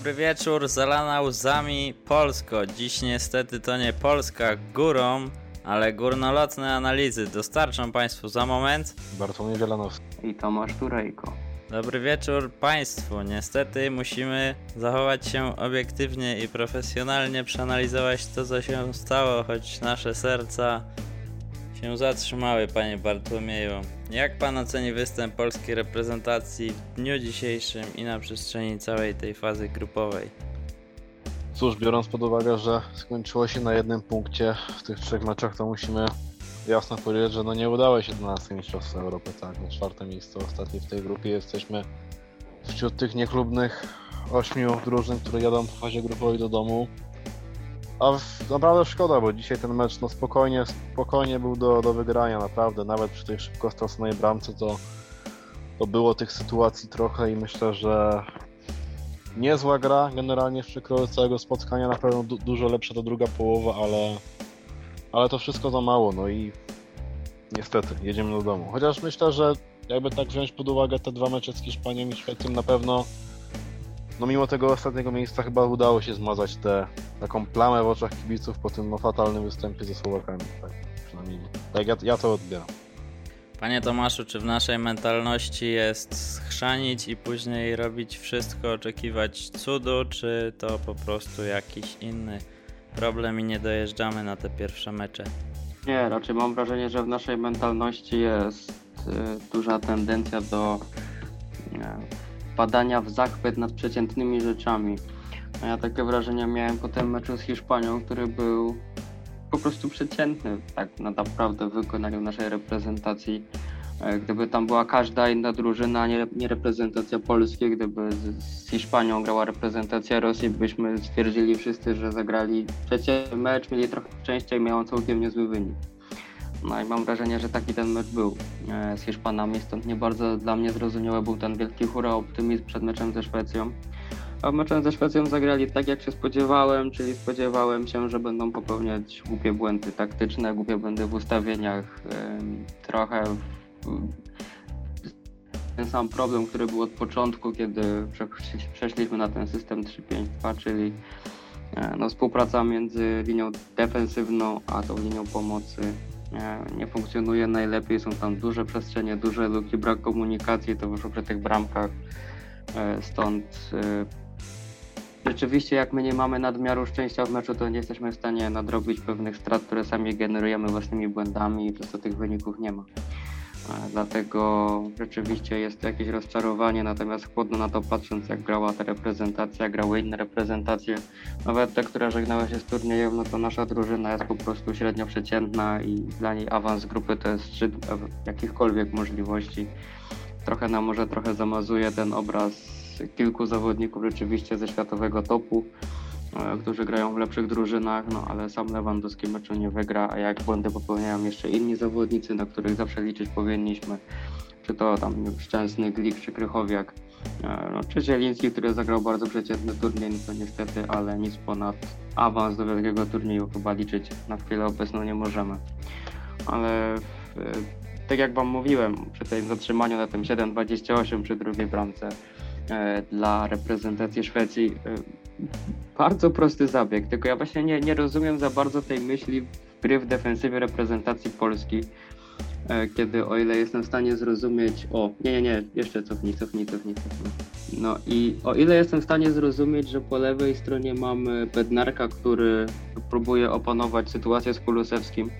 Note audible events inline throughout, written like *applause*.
Dobry wieczór, zalana łzami Polsko. Dziś niestety to nie Polska górą, ale górnolotne analizy dostarczą Państwu za moment. Bartłomiej Wielanowski. I Tomasz Turejko. Dobry wieczór Państwu. Niestety musimy zachować się obiektywnie i profesjonalnie przeanalizować to, co się stało, choć nasze serca się zatrzymały, Panie Bartłomieju. Jak Pan oceni występ polskiej reprezentacji w dniu dzisiejszym i na przestrzeni całej tej fazy grupowej? Cóż, biorąc pod uwagę, że skończyło się na jednym punkcie w tych trzech meczach, to musimy jasno powiedzieć, że no nie udało się do nas Mistrzostwa Europy, tak, na czwarte miejsce ostatnie w tej grupie jesteśmy wśród tych niechlubnych ośmiu drużyn, które jadą w fazie grupowej do domu. A naprawdę szkoda, bo dzisiaj ten mecz no spokojnie, spokojnie był do, do wygrania, naprawdę. Nawet przy tej szybko straconej bramce to, to było tych sytuacji trochę i myślę, że niezła gra generalnie w przekroju całego spotkania, na pewno du dużo lepsza ta druga połowa, ale, ale to wszystko za mało, no i niestety jedziemy do domu. Chociaż myślę, że jakby tak wziąć pod uwagę te dwa mecze z Hiszpanią i Szwecją, na pewno no mimo tego ostatniego miejsca chyba udało się zmazać tę taką plamę w oczach kibiców po tym no, fatalnym występie ze Słowakami. Tak, przynajmniej tak ja, ja to odbieram. Panie Tomaszu, czy w naszej mentalności jest schrzanić i później robić wszystko, oczekiwać cudu, czy to po prostu jakiś inny problem i nie dojeżdżamy na te pierwsze mecze? Nie, raczej mam wrażenie, że w naszej mentalności jest y, duża tendencja do wpadania w zachwyt nad przeciętnymi rzeczami. A ja takie wrażenie miałem po tym meczu z Hiszpanią, który był po prostu przeciętny tak naprawdę w wykonaniu naszej reprezentacji. E, gdyby tam była każda inna drużyna, nie, nie reprezentacja Polski, gdyby z, z, Hiszpanią grała reprezentacja Rosji, byśmy stwierdzili wszyscy, że zagrali trzeci mecz, mieli trochę szczęścia i miało całkiem niezły wynik. No i mam wrażenie, że taki ten mecz był e, z Hiszpanami, stąd nie bardzo dla mnie zrozumiały był ten wielki hura optymizm przed meczem ze Szwecją. A meczem ze Szwecją zagrali tak, jak się spodziewałem, czyli spodziewałem się, że będą popełniać głupie błędy taktyczne, głupie błędy w ustawieniach, trochę ten sam problem, który był od początku, kiedy przeszliśmy na ten system 3-5-2, czyli e, no, współpraca między linią defensywną a tą linią pomocy nie funkcjonuje najlepiej, są tam duże przestrzenie, duże luki, brak komunikacji, to wyszło przy tych bramkach, e, stąd rzeczywiście jak my nie mamy nadmiaru szczęścia w meczu, to nie jesteśmy w stanie nadrobić pewnych strat, które sami generujemy własnymi błędami i przez to tych wyników nie ma. Dlatego rzeczywiście jest to jakieś rozczarowanie, natomiast chłodno na to patrząc, jak grała ta reprezentacja, grały inne reprezentacje, nawet te, które żegnały się z turniejem, no to nasza drużyna jest po prostu średnio przeciętna i dla niej awans grupy to jest szczyt jakichkolwiek możliwości. Trochę nam może trochę zamazuje ten obraz kilku zawodników rzeczywiście ze światowego topu, e, którzy grają w lepszych drużynach, no ale sam Lewandowski meczu nie wygra, a jak błędy popełniają jeszcze inni zawodnicy, na których zawsze liczyć powinniśmy, czy to tam Szczęsny, Glik czy Krychowiak, e, no, czy Zieliński, który zagrał bardzo przeciętny turniej, no to niestety, ale nic ponad awans do wielkiego turnieju chyba liczyć na chwilę obecną nie możemy. Ale tak jak Wam mówiłem, przy tym zatrzymaniu na tym 7-28 przy drugiej bramce, E, dla reprezentacji Szwecji. Bardzo prosty zabieg, tylko ja właśnie nie, nie rozumiem za bardzo tej myśli gry w defensywie reprezentacji Polski, e, kiedy o ile jestem w stanie zrozumieć, o nie, nie, nie, jeszcze cofnij, cofnij, cofnij, cofnij. No i o ile jestem w stanie zrozumieć, że po lewej stronie mamy Bednarka, który próbuje opanować sytuację z Kulusewskim,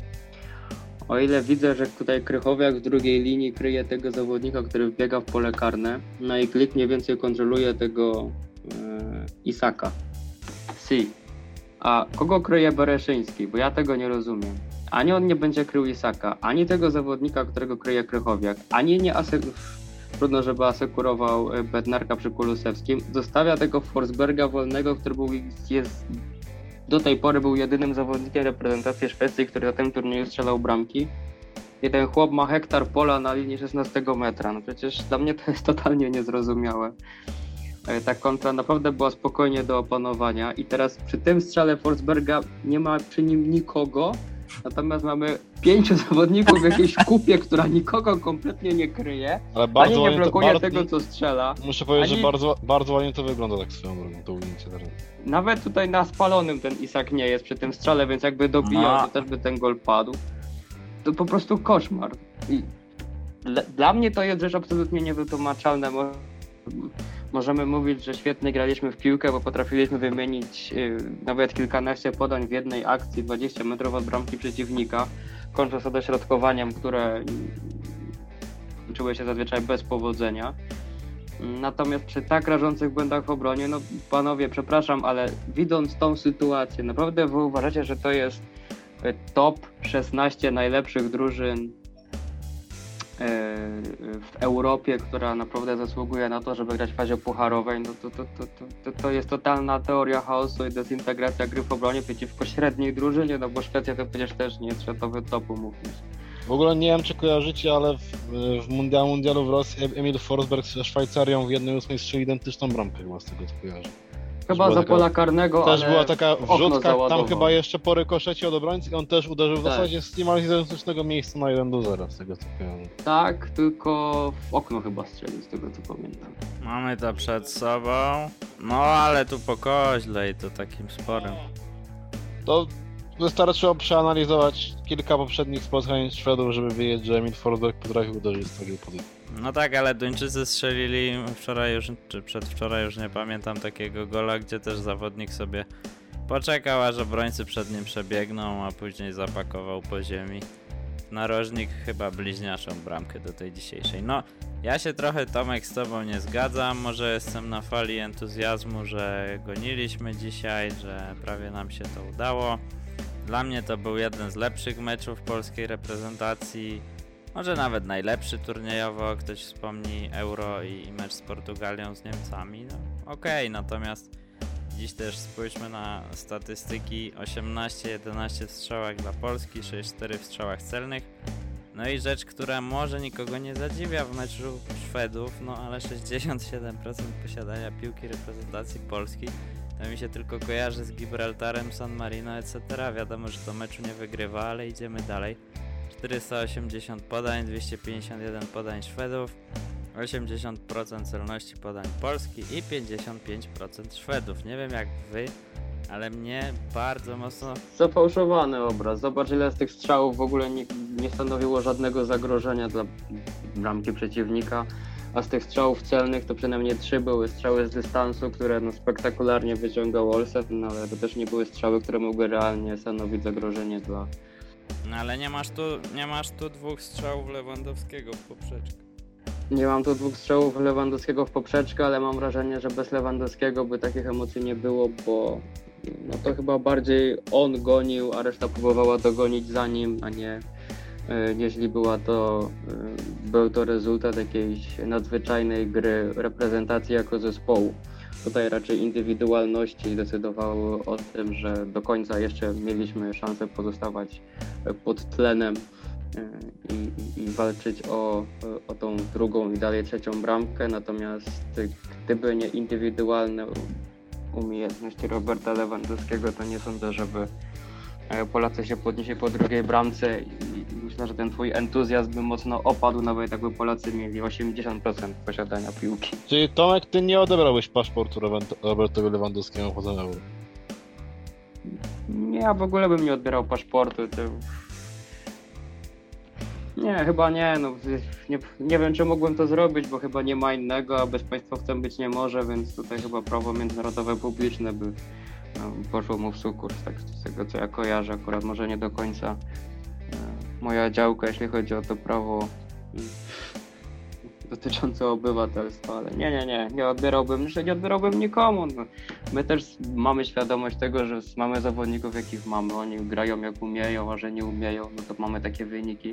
o ile widzę, że tutaj Krychowiak w drugiej linii kryje tego zawodnika, który wbiega w pole karne, no i Klik mniej więcej kontroluje tego Isaka. Si. A kogo kryje Bereszyński? Bo ja tego nie rozumiem. Ani on nie będzie krył Isaka, ani tego zawodnika, którego kryje Krychowiak, ani nie asek- trudno, żeby asekurował e, Bednarka przy Kulusewskim. Zostawia tego Forsberga wolnego, który był, jest do tej pory był jedynym zawodnikiem reprezentacji Szwecji, który na tym turnieju strzelał bramki. I ten chłop ma hektar pola na linii 16 metra. No przecież dla mnie to jest *laughs* totalnie niezrozumiałe. E, ta kontra naprawdę była spokojnie do opanowania i teraz przy tym strzale Forsberga nie ma przy nim nikogo, Natomiast mamy pięciu *laughs* zawodników w jakiejś kupie, która nikogo kompletnie nie kryje, Ale ani bardzo nie ładnie to, blokuje bardzo, tego, co strzela. Muszę powiedzieć, ani- że bardzo, bardzo ładnie to wygląda tak swoją drogą, to ujęcie teraz. Nawet tutaj na spalonym ten Isak nie jest przy tym strzale, więc jakby dobijał, No. to też by ten gol padł. To po prostu koszmar. I dla, dla mnie to jest rzecz absolutnie niewytłumaczalna. Mo- Możemy mówić, że świetnie graliśmy w piłkę, bo potrafiliśmy wymienić y, nawet kilkanaście podań w jednej akcji 20 metrów od bramki przeciwnika, kończąc to dośrodkowaniem, które kończyły się zazwyczaj bez powodzenia. Natomiast przy tak rażących błędach w obronie, no panowie, przepraszam, ale widząc tą sytuację, naprawdę wy uważacie, że to jest e, top 16 najlepszych drużyn w Europie, która naprawdę zasługuje na to, żeby grać w fazie pucharowej, no to, to, to, to, jest totalna teoria chaosu i dezintegracja gry w obronie przeciwko średniej drużynie, no bo Szwecja to przecież też nie jest światowy top, umówmy. W ogóle nie wiem, czy kojarzycie, ale w, w mundialu, mundialu w Rosji Emil Forsberg ze Szwajcarią w 1-8 strzelił identyczną bramkę chyba z tego co kojarzę. Chyba była za pola karnego, Też ale była taka wrzutka, tam chyba jeszcze po rykoszecie od obrońcy i on też uderzył w Tak. zasadzie z niemal identycznego miejsca na 1 do 0 z tego co kojarzę. Tak, tylko w okno chyba strzelił, z tego co pamiętam. Mamy to przed sobą. No ale tu po koźle i to takim sporym. To wystarczyło przeanalizować kilka poprzednich spotkań Szwedów, żeby wiedzieć, że Emil Forsberg potrafił uderzyć z takiej pozycji. No tak, ale Duńczycy strzelili wczoraj już, czy przedwczoraj już nie pamiętam takiego gola, gdzie też zawodnik sobie poczekał, aż obrońcy przed nim przebiegną, a później zapakował po ziemi. Narożnik chyba bliźniaczą bramkę do tej dzisiejszej. No, ja się trochę Tomek z tobą nie zgadzam, może jestem na fali entuzjazmu, że goniliśmy dzisiaj, że prawie nam się to udało. Dla mnie to był jeden z lepszych meczów polskiej reprezentacji. Może nawet najlepszy turniejowo, ktoś wspomni Euro i, mecz z Portugalią z Niemcami. No, Okej, natomiast dziś też spójrzmy na statystyki 18-11 w strzałach dla Polski, 6-4 w strzałach celnych. No i rzecz, która może nikogo nie zadziwia w meczu Szwedów, no ale 67% posiadania piłki reprezentacji Polski to mi się tylko kojarzy z Gibraltarem, San Marino, etc. Wiadomo, że to meczu nie wygrywa, ale idziemy dalej. 480 podań, 251 podań Szwedów, 80% celności podań Polski i 55% Szwedów. Nie wiem jak wy, ale mnie bardzo mocno Zafałszowany obraz. Zobacz ile z tych strzałów w ogóle nie, nie stanowiło żadnego zagrożenia dla bramki przeciwnika. A z tych strzałów celnych to przynajmniej trzy były strzały z dystansu, które no, spektakularnie wyciągał Olsen, no, ale to też nie były strzały, które mogły realnie stanowić zagrożenie dla, No ale nie masz tu, nie masz tu dwóch strzałów Lewandowskiego w poprzeczkę. Nie mam tu dwóch strzałów Lewandowskiego w poprzeczkę, ale mam wrażenie, że bez Lewandowskiego by takich emocji nie było, bo no to chyba bardziej on gonił, a reszta próbowała dogonić za nim, a nie jeśli była to, e, był to rezultat jakiejś nadzwyczajnej gry reprezentacji jako zespołu. Tutaj raczej indywidualności decydowały o tym, że do końca jeszcze mieliśmy szansę pozostawać e, pod tlenem e, i, i, walczyć o, o tą drugą i dalej trzecią bramkę. Natomiast gdyby nie indywidualne umiejętności Roberta Lewandowskiego, to nie sądzę, żeby e, Polacy się podnieśli po drugiej bramce i myślę, że ten twój entuzjazm by mocno opadł, nawet jakby Polacy mieli 80% posiadania piłki. Czyli Tomek, ty nie odebrałbyś paszportu Robert- Robertowi Lewandowskiemu poza euro. Nie, ja w ogóle bym nie odbierał paszportu. To... Nie, chyba nie, no nie, nie wiem czy mógłbym to zrobić, bo chyba nie ma innego, a bezpaństwowcem być nie może, więc tutaj chyba prawo międzynarodowe publiczne by no, poszło mu w sukurs, tak z tego co ja kojarzę, akurat może nie do końca e, moja działka, jeśli chodzi o to prawo mm, dotyczące obywatelstwa, ale nie, nie, nie, nie odbierałbym, że nie odbierałbym nikomu. No. My też mamy świadomość tego, że mamy zawodników, jakich mamy. Oni grają jak umieją, a że nie umieją, no to mamy takie wyniki.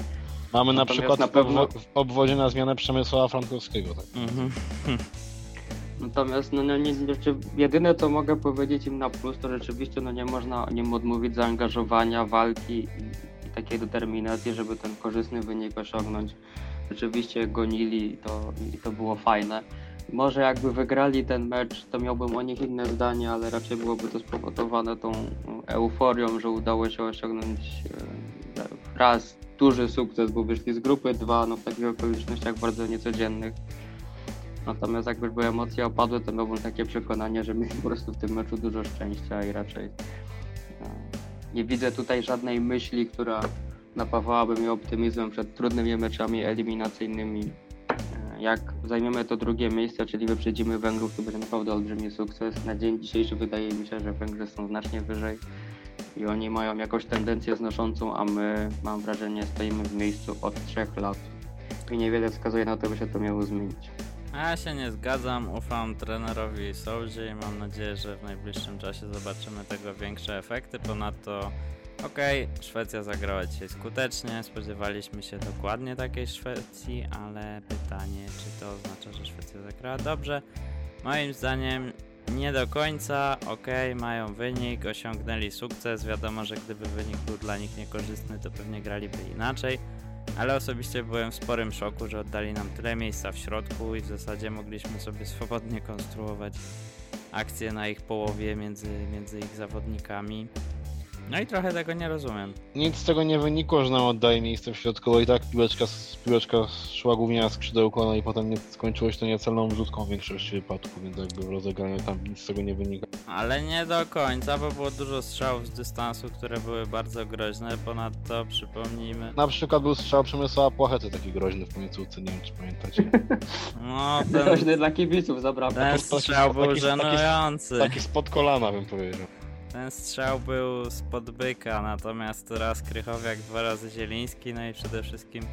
Mamy na Natomiast przykład na w pewno- w obwodzie na zmianę Przemysława Frankowskiego. Tak? Mhm. Natomiast no, no, nie, nie, czy- jedyne co mogę powiedzieć im na plus, to rzeczywiście no, nie można im odmówić zaangażowania, walki i, takiej determinacji, żeby ten korzystny wynik osiągnąć. Rzeczywiście gonili i to, i to było fajne. Może jakby wygrali ten mecz, to miałbym o nich inne zdanie, ale raczej byłoby to spowodowane tą euforią, że udało się osiągnąć raz duży sukces, bo wyszli z grupy, dwa no w takich okolicznościach bardzo niecodziennych. Natomiast jak już były emocje opadły, to miałbym takie przekonanie, że mieli po prostu w tym meczu dużo szczęścia i raczej e, nie widzę tutaj żadnej myśli, która napawałaby mnie optymizmem przed trudnymi meczami eliminacyjnymi. E, Jak zajmiemy to drugie miejsce, czyli wyprzedzimy Węgrów, to będzie naprawdę olbrzymi sukces. Na dzień dzisiejszy wydaje mi się, że Węgrzy są znacznie wyżej i oni mają jakąś tendencję znoszącą, a my, mam wrażenie, stoimy w miejscu od trzech lat. I niewiele wskazuje na to, by się to miało zmienić. Ja się nie zgadzam, ufam trenerowi Soldzie i mam nadzieję, że w najbliższym czasie zobaczymy tego większe efekty. Ponadto, okej, Szwecja zagrała dzisiaj skutecznie, spodziewaliśmy się dokładnie takiej Szwecji, ale pytanie, czy to oznacza, że Szwecja zagrała dobrze? Moim zdaniem nie do końca, okej, mają wynik, osiągnęli sukces, wiadomo, że gdyby wynik był dla nich niekorzystny, to pewnie graliby inaczej. Ale osobiście byłem w sporym szoku, że oddali nam tyle miejsca w środku i w zasadzie mogliśmy sobie swobodnie konstruować akcje na ich połowie między, między ich zawodnikami. No i trochę tego nie rozumiem. Nic z tego nie wynikło, że nam oddaje miejsce w środku, bo i tak piłeczka, piłeczka szła głównie na skrzydełko, no i potem nie, skończyło się to niecelną wrzutką w większości wypadków, więc jakby w rozegraniu tam nic z tego nie wynika. Ale nie do końca, bo było dużo strzałów z dystansu, które były bardzo groźne. Ponadto przypomnijmy. Na przykład był strzał Przemysława Płachety taki groźny w końcówce, nie wiem czy pamiętacie. No, ten, *laughs* Groźny dla kibiców, zabrawka. ten taki- strzał był taki- taki- żenujący. Taki spod kolana bym powiedział. Ten strzał był spod byka, natomiast raz Krychowiak, dwa razy Zieliński, no i przede wszystkim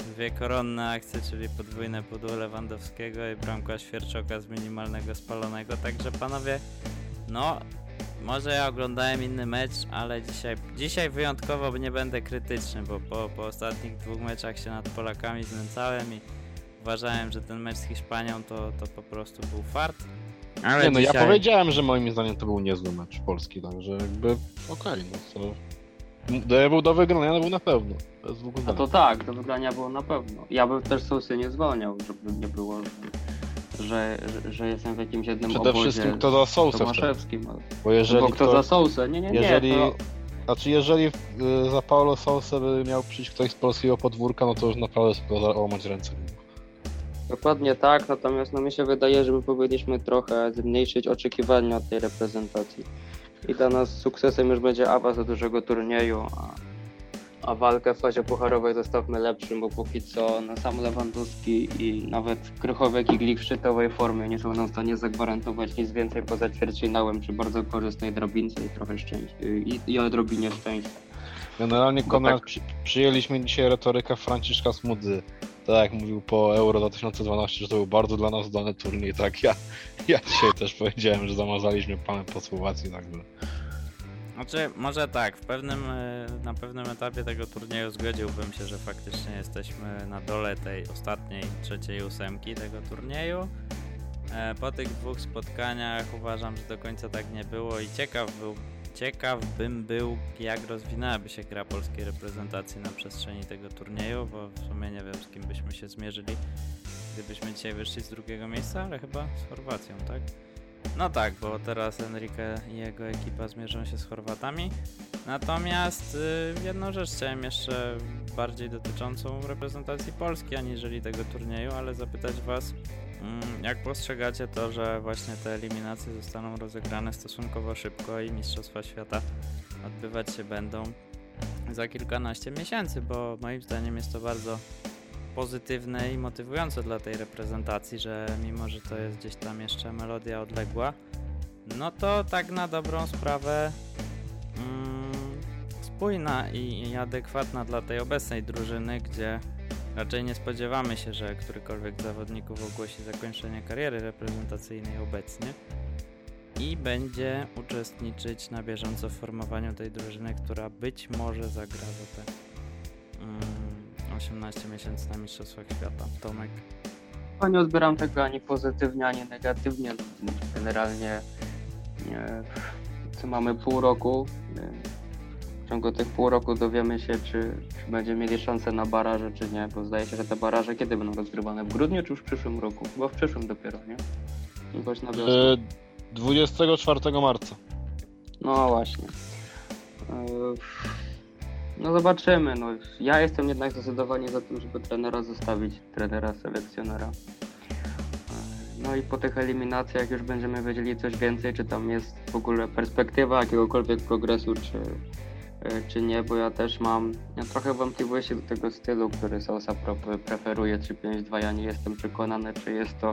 dwie koronne akcje, czyli podwójne pudło Lewandowskiego i bramka Świerczoka z minimalnego spalonego. Także panowie, no może ja oglądałem inny mecz, ale dzisiaj, dzisiaj wyjątkowo nie będę krytyczny, bo po, po ostatnich dwóch meczach się nad Polakami znęcałem i uważałem, że ten mecz z Hiszpanią to, to po prostu był fart. Ale Nie no, ja dzisiaj... powiedziałem, że moim zdaniem to był niezły mecz Polski, także jakby okej, no co... D był do wygrania, no był na pewno. Bez dwóch A to tak, do wygrania było na pewno. Ja bym też Sousy nie zwolniał, żeby nie było, że, że, że jestem w jakimś jednym Przede obozie wszystkim kto za Sousę Bo jeżeli Bo kto kto, za Sousę? Nie, nie, nie. jeżeli, To, znaczy jeżeli y, za Paulo Sousę by miał przyjść ktoś z polskiego podwórka, no to już naprawdę sobie łamać ręce. Dokładnie tak, natomiast no mi się wydaje, że my powinniśmy trochę zmniejszyć oczekiwania od tej reprezentacji. I dla nas sukcesem już będzie awans do dużego turnieju, a, a walkę w fazie pucharowej zostawmy lepszym, bo póki co no, sam Lewandowski i nawet Krychowiak i Glik w szczytowej formie nie są nam w stanie zagwarantować nic więcej poza ćwierćfinałem przy bardzo korzystnej drabince i trochę szczęścia i, i odrobinie szczęścia. Generalnie Bo Konrad, tak- przy, przyjęliśmy dzisiaj retorykę Franciszka Smudzy. Tak jak mówił po Euro 2012, że to był bardzo dla nas dany turniej, tak ja, ja dzisiaj też powiedziałem, że zamazaliśmy panem po Słowacji, także... Znaczy, może tak, w pewnym, e, na pewnym etapie tego turnieju zgodziłbym się, że faktycznie jesteśmy na dole tej ostatniej, trzeciej ósemki tego turnieju. E, Po tych dwóch spotkaniach uważam, że do końca tak nie było i ciekaw, był, ciekaw bym był, jak rozwinęłaby się gra polskiej reprezentacji na przestrzeni tego turnieju, bo w sumie nie wiem, z kim byśmy się zmierzyli, gdybyśmy dzisiaj wyszli z drugiego miejsca, ale chyba z Chorwacją, tak? No tak, bo teraz Enrique i jego ekipa zmierzą się z Chorwatami. Natomiast y, jedną rzecz chciałem jeszcze bardziej dotyczącą reprezentacji Polski, aniżeli tego turnieju, ale zapytać Was, jak postrzegacie to, że właśnie te eliminacje zostaną rozegrane stosunkowo szybko i Mistrzostwa Świata odbywać się będą za kilkanaście miesięcy, bo moim zdaniem jest to bardzo pozytywne i motywujące dla tej reprezentacji, że mimo, że to jest gdzieś tam jeszcze melodia odległa, no to tak na dobrą sprawę mm, spójna i adekwatna dla tej obecnej drużyny, gdzie raczej nie spodziewamy się, że którykolwiek z zawodników ogłosi zakończenie kariery reprezentacyjnej obecnie i będzie uczestniczyć na bieżąco w formowaniu tej drużyny, która być może zagra za te mm, 18 miesięcy na Mistrzostwach Świata. Tomek. Ja nie odbieram tego ani pozytywnie, ani negatywnie. Generalnie e, co mamy pół roku. W ciągu tych pół roku dowiemy się, czy, czy będziemy mieli szansę na baraże, czy nie, bo zdaje się, że te baraże kiedy będą rozgrywane? W grudniu czy już w przyszłym roku? Chyba w przyszłym dopiero, nie? Jakoś na wiosnę. E, 24 marca. No właśnie. E, No zobaczymy. No, ja jestem jednak zdecydowanie za tym, żeby trenera zostawić, trenera selekcjonera. No i po tych eliminacjach już będziemy wiedzieli coś więcej, czy tam jest w ogóle perspektywa jakiegokolwiek progresu, czy, e, czy nie, bo ja też mam ja trochę wątpliwości do tego stylu, który Sosa preferuje 3-5-2. Ja nie jestem przekonany, czy jest to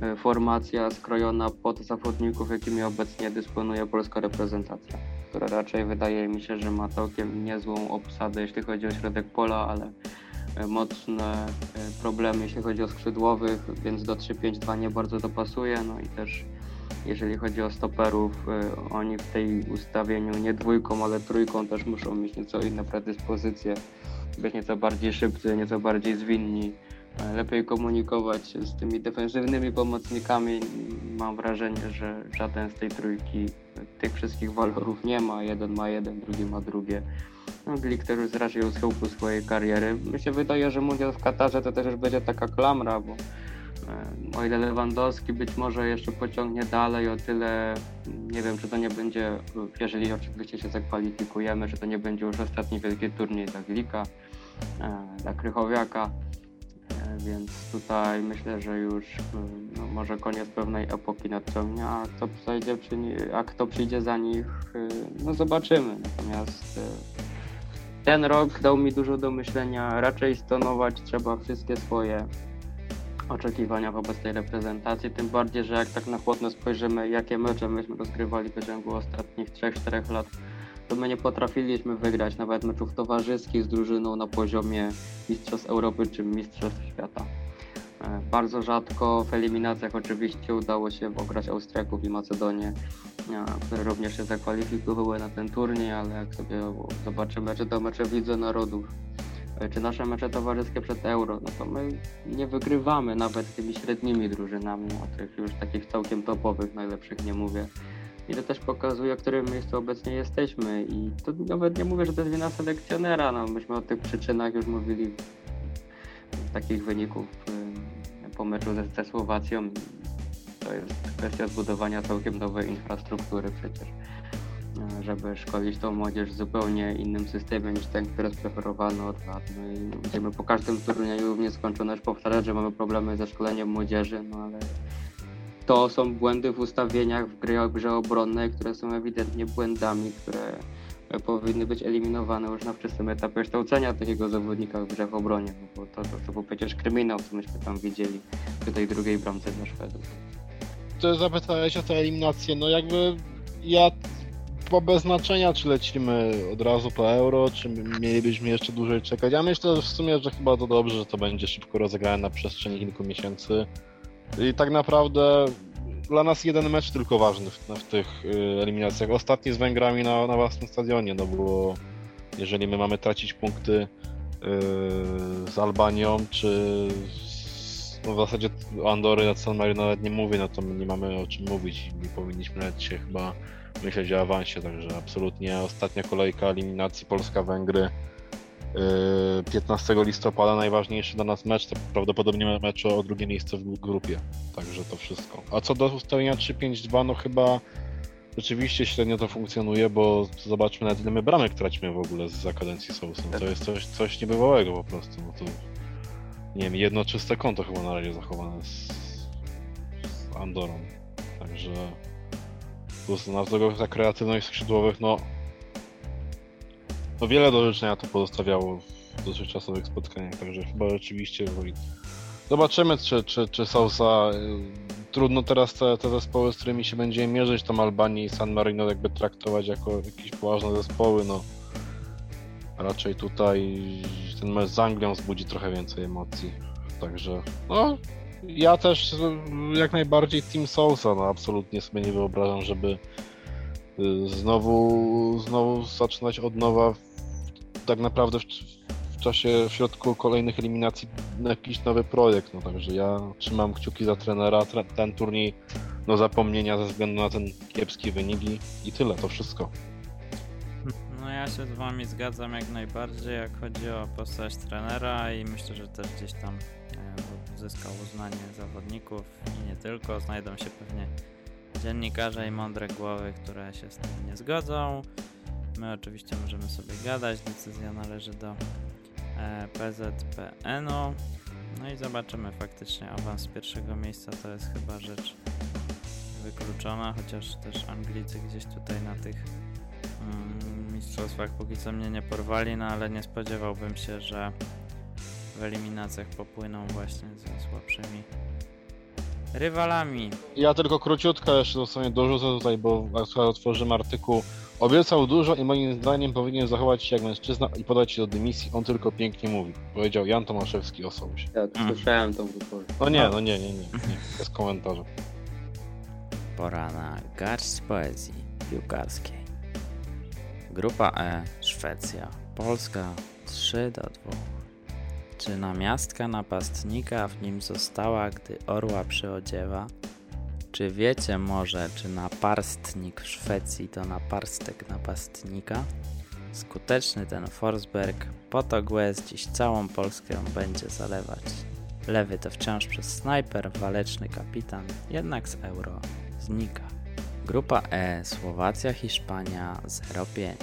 e, formacja skrojona pod zawodników, jakimi obecnie dysponuje polska reprezentacja, która raczej wydaje mi się, że ma całkiem niezłą obsadę, jeśli chodzi o środek pola, ale E, mocne problemy, jeśli chodzi o skrzydłowych, więc do 3-5-2 nie bardzo to pasuje. No i też jeżeli chodzi o stoperów, e, oni w tej ustawieniu nie dwójką, ale trójką też muszą mieć nieco inne predyspozycje, być nieco bardziej szybcy, nieco bardziej zwinni, lepiej komunikować z tymi defensywnymi pomocnikami. Mam wrażenie, że żaden z tej trójki tych wszystkich walorów nie ma. Jeden ma jeden, drugi ma drugie. No, Glichter już raczej u schyłku swojej kariery. Mi się wydaje, że mundial w Katarze to też już będzie taka klamra, bo o ile Lewandowski być może jeszcze pociągnie dalej, o tyle nie wiem, czy to nie będzie, jeżeli oczywiście się zakwalifikujemy, czy to nie będzie już ostatni wielki turniej dla Glika, e, dla Krychowiaka. E, więc tutaj myślę, że już no, może koniec pewnej epoki nadciągnie, a kto przejdzie, a kto przyjdzie za nich, no zobaczymy. Natomiast ten rok dał mi dużo do myślenia. Raczej stonować trzeba wszystkie swoje oczekiwania wobec tej reprezentacji, tym bardziej, że jak tak na chłodno spojrzymy, jakie mecze myśmy rozgrywali w ciągu ostatnich 3-4 lat, to my nie potrafiliśmy wygrać nawet meczów towarzyskich z drużyną na poziomie Mistrzostw Europy czy Mistrzostw Świata. E, bardzo rzadko w eliminacjach oczywiście udało się ograć Austriaków i Macedonię, e, które również się zakwalifikowały na ten turniej, ale jak sobie zobaczymy, czy to mecze w Lidze Narodów, czy nasze mecze towarzyskie przed Euro, no to my nie wygrywamy nawet tymi średnimi drużynami, o tych już takich całkiem topowych, najlepszych nie mówię. I to też pokazuje, w którym miejscu obecnie jesteśmy. I to nawet nie mówię, że to jest wina selekcjonera. No, myśmy o tych przyczynach już mówili takich wyników po meczu ze, ze Słowacją to jest kwestia zbudowania całkiem nowej infrastruktury przecież, e, żeby szkolić tą młodzież w zupełnie innym systemie niż ten, który jest preferowany od lat. No i będziemy po każdym turnieju w nieskończoność powtarzać, że mamy problemy ze szkoleniem młodzieży, no ale to są błędy w ustawieniach w grze, grze obronnej, które są ewidentnie błędami, które powinny być eliminowane już na wczesnym etapie kształcenia takiego zawodnika w grze w obronie, no bo to, to, to był przecież kryminał, co myśmy tam widzieli przy tej drugiej bramce dla Szwedów. To zapytałeś o tę eliminację, no jakby ja po bez znaczenia, czy lecimy od razu po euro, czy mielibyśmy jeszcze dłużej czekać. Ja myślę w sumie, że chyba to dobrze, że to będzie szybko rozegrane na przestrzeni kilku miesięcy. I tak naprawdę dla nas jeden mecz tylko ważny w, w tych y, eliminacjach. Ostatni z Węgrami na, na własnym stadionie, no bo jeżeli my mamy tracić punkty y, z Albanią, czy z, no w zasadzie Andory na San Marino nawet nie mówię, no to my nie mamy o czym mówić nie powinniśmy nawet się chyba myśleć o awansie, także absolutnie ostatnia kolejka eliminacji Polska-Węgry 15 listopada najważniejszy dla nas mecz, to prawdopodobnie mecz o drugie miejsce w grupie. Także to wszystko. A co do ustawienia 3-5-2, no chyba rzeczywiście średnio to funkcjonuje, bo zobaczmy nawet ile my bramek tracimy w ogóle za kadencji Sousa. To jest coś, coś niebywałego po prostu. No to, nie wiem, jedno czyste konto chyba na razie zachowane z, z Andorą. Także plus na za kreatywność skrzydłowych, no. No wiele do życzenia to pozostawiało w dotychczasowych spotkaniach, także chyba rzeczywiście zobaczymy, czy, czy, czy Sousa y, trudno teraz te, te zespoły, z którymi się będziemy mierzyć, tam Albanię i San Marino jakby traktować jako jakieś poważne zespoły, no. Raczej tutaj ten mecz z Anglią wzbudzi trochę więcej emocji, także no ja też jak najbardziej Team Sousa, no absolutnie sobie nie wyobrażam, żeby Y, znowu, znowu zaczynać od nowa tak naprawdę w, w, czasie, w środku kolejnych eliminacji na jakiś nowy projekt. No także ja trzymam kciuki za trenera. Tre, ten turniej do zapomnienia ze względu na ten kiepski wynik i, i tyle, to wszystko. No ja się z wami zgadzam jak najbardziej, jak chodzi o postać trenera i myślę, że też gdzieś tam uzyskał uznanie zawodników i nie tylko. Znajdą się pewnie dziennikarze i mądre głowy, które się z tym nie zgodzą. My oczywiście możemy sobie gadać, decyzja należy do e, PZPN-u. No i zobaczymy faktycznie awans pierwszego miejsca to jest chyba rzecz wykluczona, chociaż też Anglicy gdzieś tutaj na tych mm, mistrzostwach póki co mnie nie porwali, no ale nie spodziewałbym się, że w eliminacjach popłyną właśnie ze słabszymi rywalami. Ja tylko króciutko jeszcze dosłownie dorzucę tutaj, bo akurat otworzymy artykuł. Obiecał dużo i moim zdaniem powinien zachować się jak mężczyzna i podać się do dymisji. On tylko pięknie mówi. Powiedział Jan Tomaszewski o Sołusie. Ja Mm. słyszałem tą wypowiedź. No nie, no nie, nie, nie, nie. *laughs* Bez komentarza. Pora na garść poezji piłkarskiej. Grupa E, Szwecja, Polska 3 do 2. Czy namiastka napastnika w nim została, gdy orła przyodziewa? Czy wiecie może, czy naparstnik w Szwecji to naparstek napastnika? Skuteczny ten Forsberg, potok łez dziś całą Polskę będzie zalewać. Lewy to wciąż przez snajper, waleczny kapitan, jednak z euro znika. Grupa E Słowacja, Hiszpania 0,5.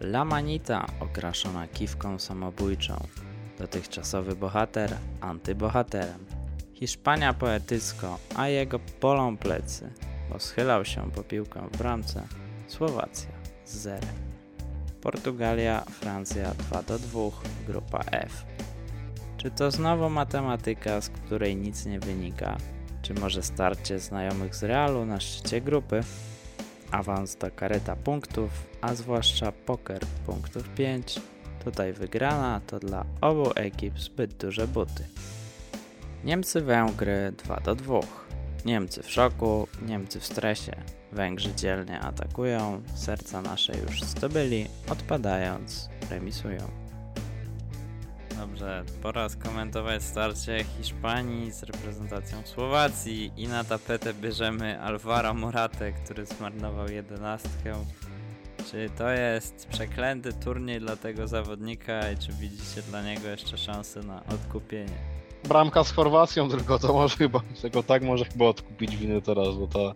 La Manita okraszona kiwką samobójczą. Dotychczasowy bohater antybohaterem. Hiszpania poetycko, a jego bolą plecy, bo schylał się po piłkę w bramce. Słowacja z zerem. Portugalia, Francja 2 do 2, grupa F. Czy to znowu matematyka, z której nic nie wynika? Czy może starcie znajomych z Realu na szczycie grupy? Awans to kareta punktów, a zwłaszcza poker punktów 5. Tutaj wygrana to dla obu ekip zbyt duże buty. Niemcy Węgry 2 do 2. Niemcy w szoku, Niemcy w stresie. Węgrzy dzielnie atakują, serca nasze już zdobyli, odpadając, remisują. Dobrze, pora skomentować starcie Hiszpanii z reprezentacją Słowacji i na tapetę bierzemy Alvaro Moratę, który zmarnował jedenastkę. Czy to jest przeklęty turniej dla tego zawodnika i czy widzicie dla niego jeszcze szansę na odkupienie? Bramka z Chorwacją tylko to może chyba, tylko tak może chyba odkupić winy teraz, bo to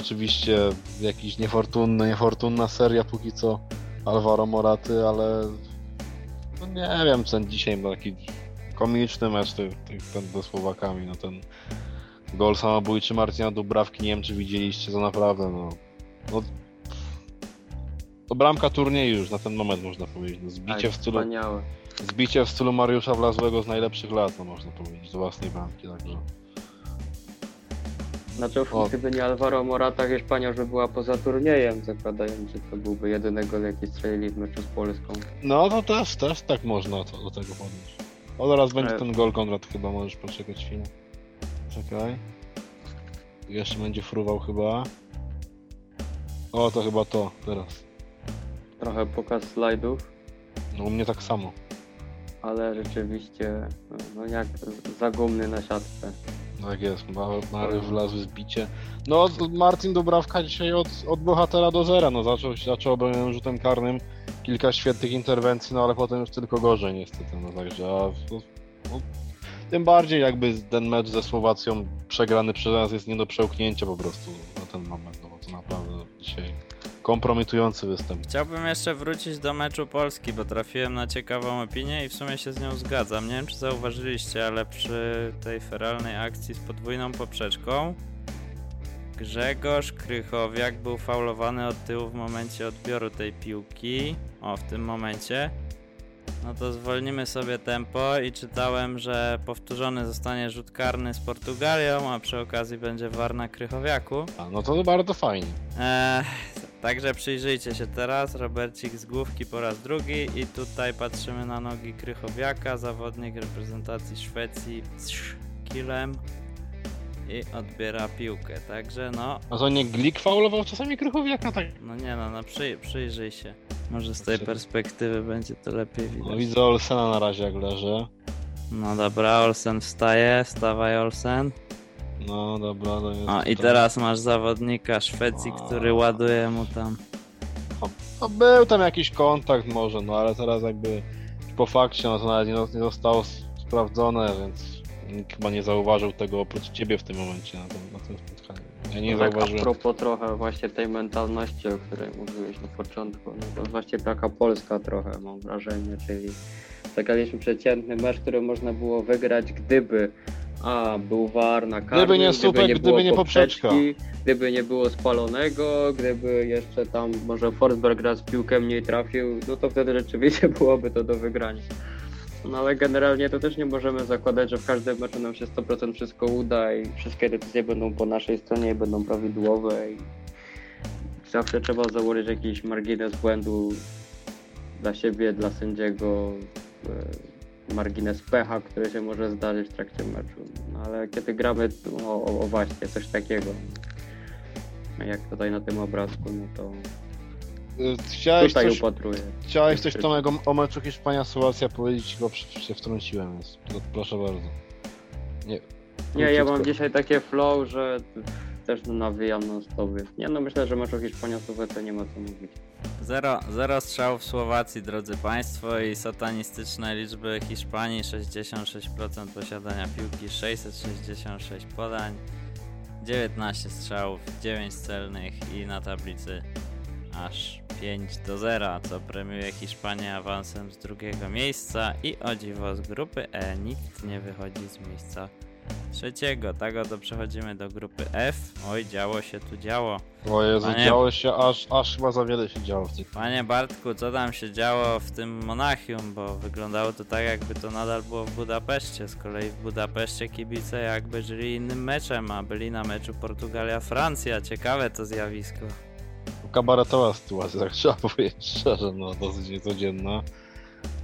rzeczywiście jakiś niefortunny, niefortunna seria póki co Alvaro Moraty, ale no nie wiem, ten dzisiaj był taki komiczny mecz tych, ten ze Słowakami, no ten gol samobójczy Marcina Dubrawki, nie wiem czy widzieliście, to naprawdę no, no to bramka turnieju już na ten moment można powiedzieć, no, zbicie w stylu Wspaniałe. Zbicie w stylu Mariusza Wlazłego z najlepszych lat, no można powiedzieć, z własnej bramki, także. Znaczy, gdyby nie Alvaro Morata, Hiszpania już by była poza turniejem, zakładając, że to byłby jedyny gol, jaki strzelili w meczu z Polską. No to też, też tak można to, do tego podejść. O, zaraz będzie Ale- ten gol, Konrad, chyba możesz poczekać chwilę. Czekaj. Jeszcze będzie fruwał chyba. O, to chyba to, teraz. Trochę pokaz slajdów, No u mnie tak samo. ale rzeczywiście, no jak zagumny na siatkę. Tak jest, Ma- Mary wlazły zbicie. No, Martin Dubrawka dzisiaj od, od bohatera do zera, no zaczął, zaczął obronieniem rzutem karnym, kilka świetnych interwencji, no ale potem już tylko gorzej niestety, no także, a, no, tym bardziej jakby ten mecz ze Słowacją przegrany przez nas jest nie do przełknięcia po prostu na ten moment, no bo to naprawdę dzisiaj kompromitujący występ. Chciałbym jeszcze wrócić do meczu Polski, bo trafiłem na ciekawą opinię i w sumie się z nią zgadzam. Nie wiem, czy zauważyliście, ale przy tej feralnej akcji z podwójną poprzeczką Grzegorz Krychowiak był faulowany od tyłu w momencie odbioru tej piłki. O, w tym momencie. No to zwolnimy sobie tempo i czytałem, że powtórzony zostanie rzut karny z Portugalią, a przy okazji będzie war na Krychowiaku. A, no to bardzo fajnie. Eee, także przyjrzyjcie się teraz. Robercik z główki po raz drugi i tutaj patrzymy na nogi Krychowiaka, zawodnik reprezentacji Szwecji z kilem i odbiera piłkę. Także no, A to nie Glik faulował czasami Krychowiaka tak? no nie no, no przy, przyjrzyj się. Może z tej perspektywy będzie to lepiej No widać. widzę Olsena na razie jak leży. No dobra, Olsen wstaje, stawaj Olsen. No dobra, to jest... O i to- teraz masz zawodnika Szwecji, który ładuje mu tam. No był tam jakiś kontakt może, no ale teraz jakby po fakcie no to nawet nie, nie zostało s- sprawdzone, więc nikt chyba nie zauważył tego oprócz ciebie w tym momencie na tym, na tym spotkaniu. Ja nie tak a zauważyłem. propos trochę właśnie tej mentalności, o której mówiłeś na początku, no to właśnie taka Polska trochę mam wrażenie, czyli zagraliśmy przeciętny mecz, który można było wygrać, gdyby a, był war na karny, Gdyby nie słupek, było gdyby nie poprzeczka. gdyby nie było spalonego, gdyby jeszcze tam może Forsberg raz w piłkę mniej trafił, no to wtedy rzeczywiście *laughs* byłoby to do wygrania. No ale generalnie to też nie możemy zakładać, że w każdym meczu nam się 100% wszystko uda i wszystkie decyzje będą po naszej stronie i będą prawidłowe i zawsze trzeba założyć jakiś margines błędu dla siebie, dla sędziego, e, margines pecha, który się może zdarzyć w trakcie meczu. No ale kiedy gramy o, o, o właśnie coś takiego, jak tutaj na tym obrazku, no to Chciałeś tutaj coś, upatruję. chciałeś coś Tomek o, o meczu Hiszpania-Słowacja powiedzieć, bo się wtrąciłem, więc proszę bardzo. Nie, Nie, ja mam dzisiaj takie flow, że też nawijam non stop. więc Nie no, myślę, że mecz o Hiszpanią to nie ma co mówić. Zero, zero strzałów w Słowacji, drodzy Państwo, i satanistyczne liczby Hiszpanii 66% posiadania piłki, 666 podań, 19 strzałów, 9 celnych i na tablicy aż 5 do 0, co premiuje Hiszpanię awansem z drugiego miejsca i o dziwo z grupy E nikt nie wychodzi z miejsca trzeciego. Tak oto przechodzimy do grupy F. Oj, działo się tu działo. O Jezu, Panie- działo się aż, aż chyba za wiele się działo w tej Panie Bartku, co tam się działo w tym Monachium, bo wyglądało to tak jakby to nadal było w Budapeszcie. Z kolei w Budapeszcie kibice jakby żyli innym meczem, a byli na meczu Portugalia-Francja. Ciekawe to zjawisko. kabaretowa sytuacja, tak trzeba *laughs* powiedzieć szczerze, no dosyć niecodzienna.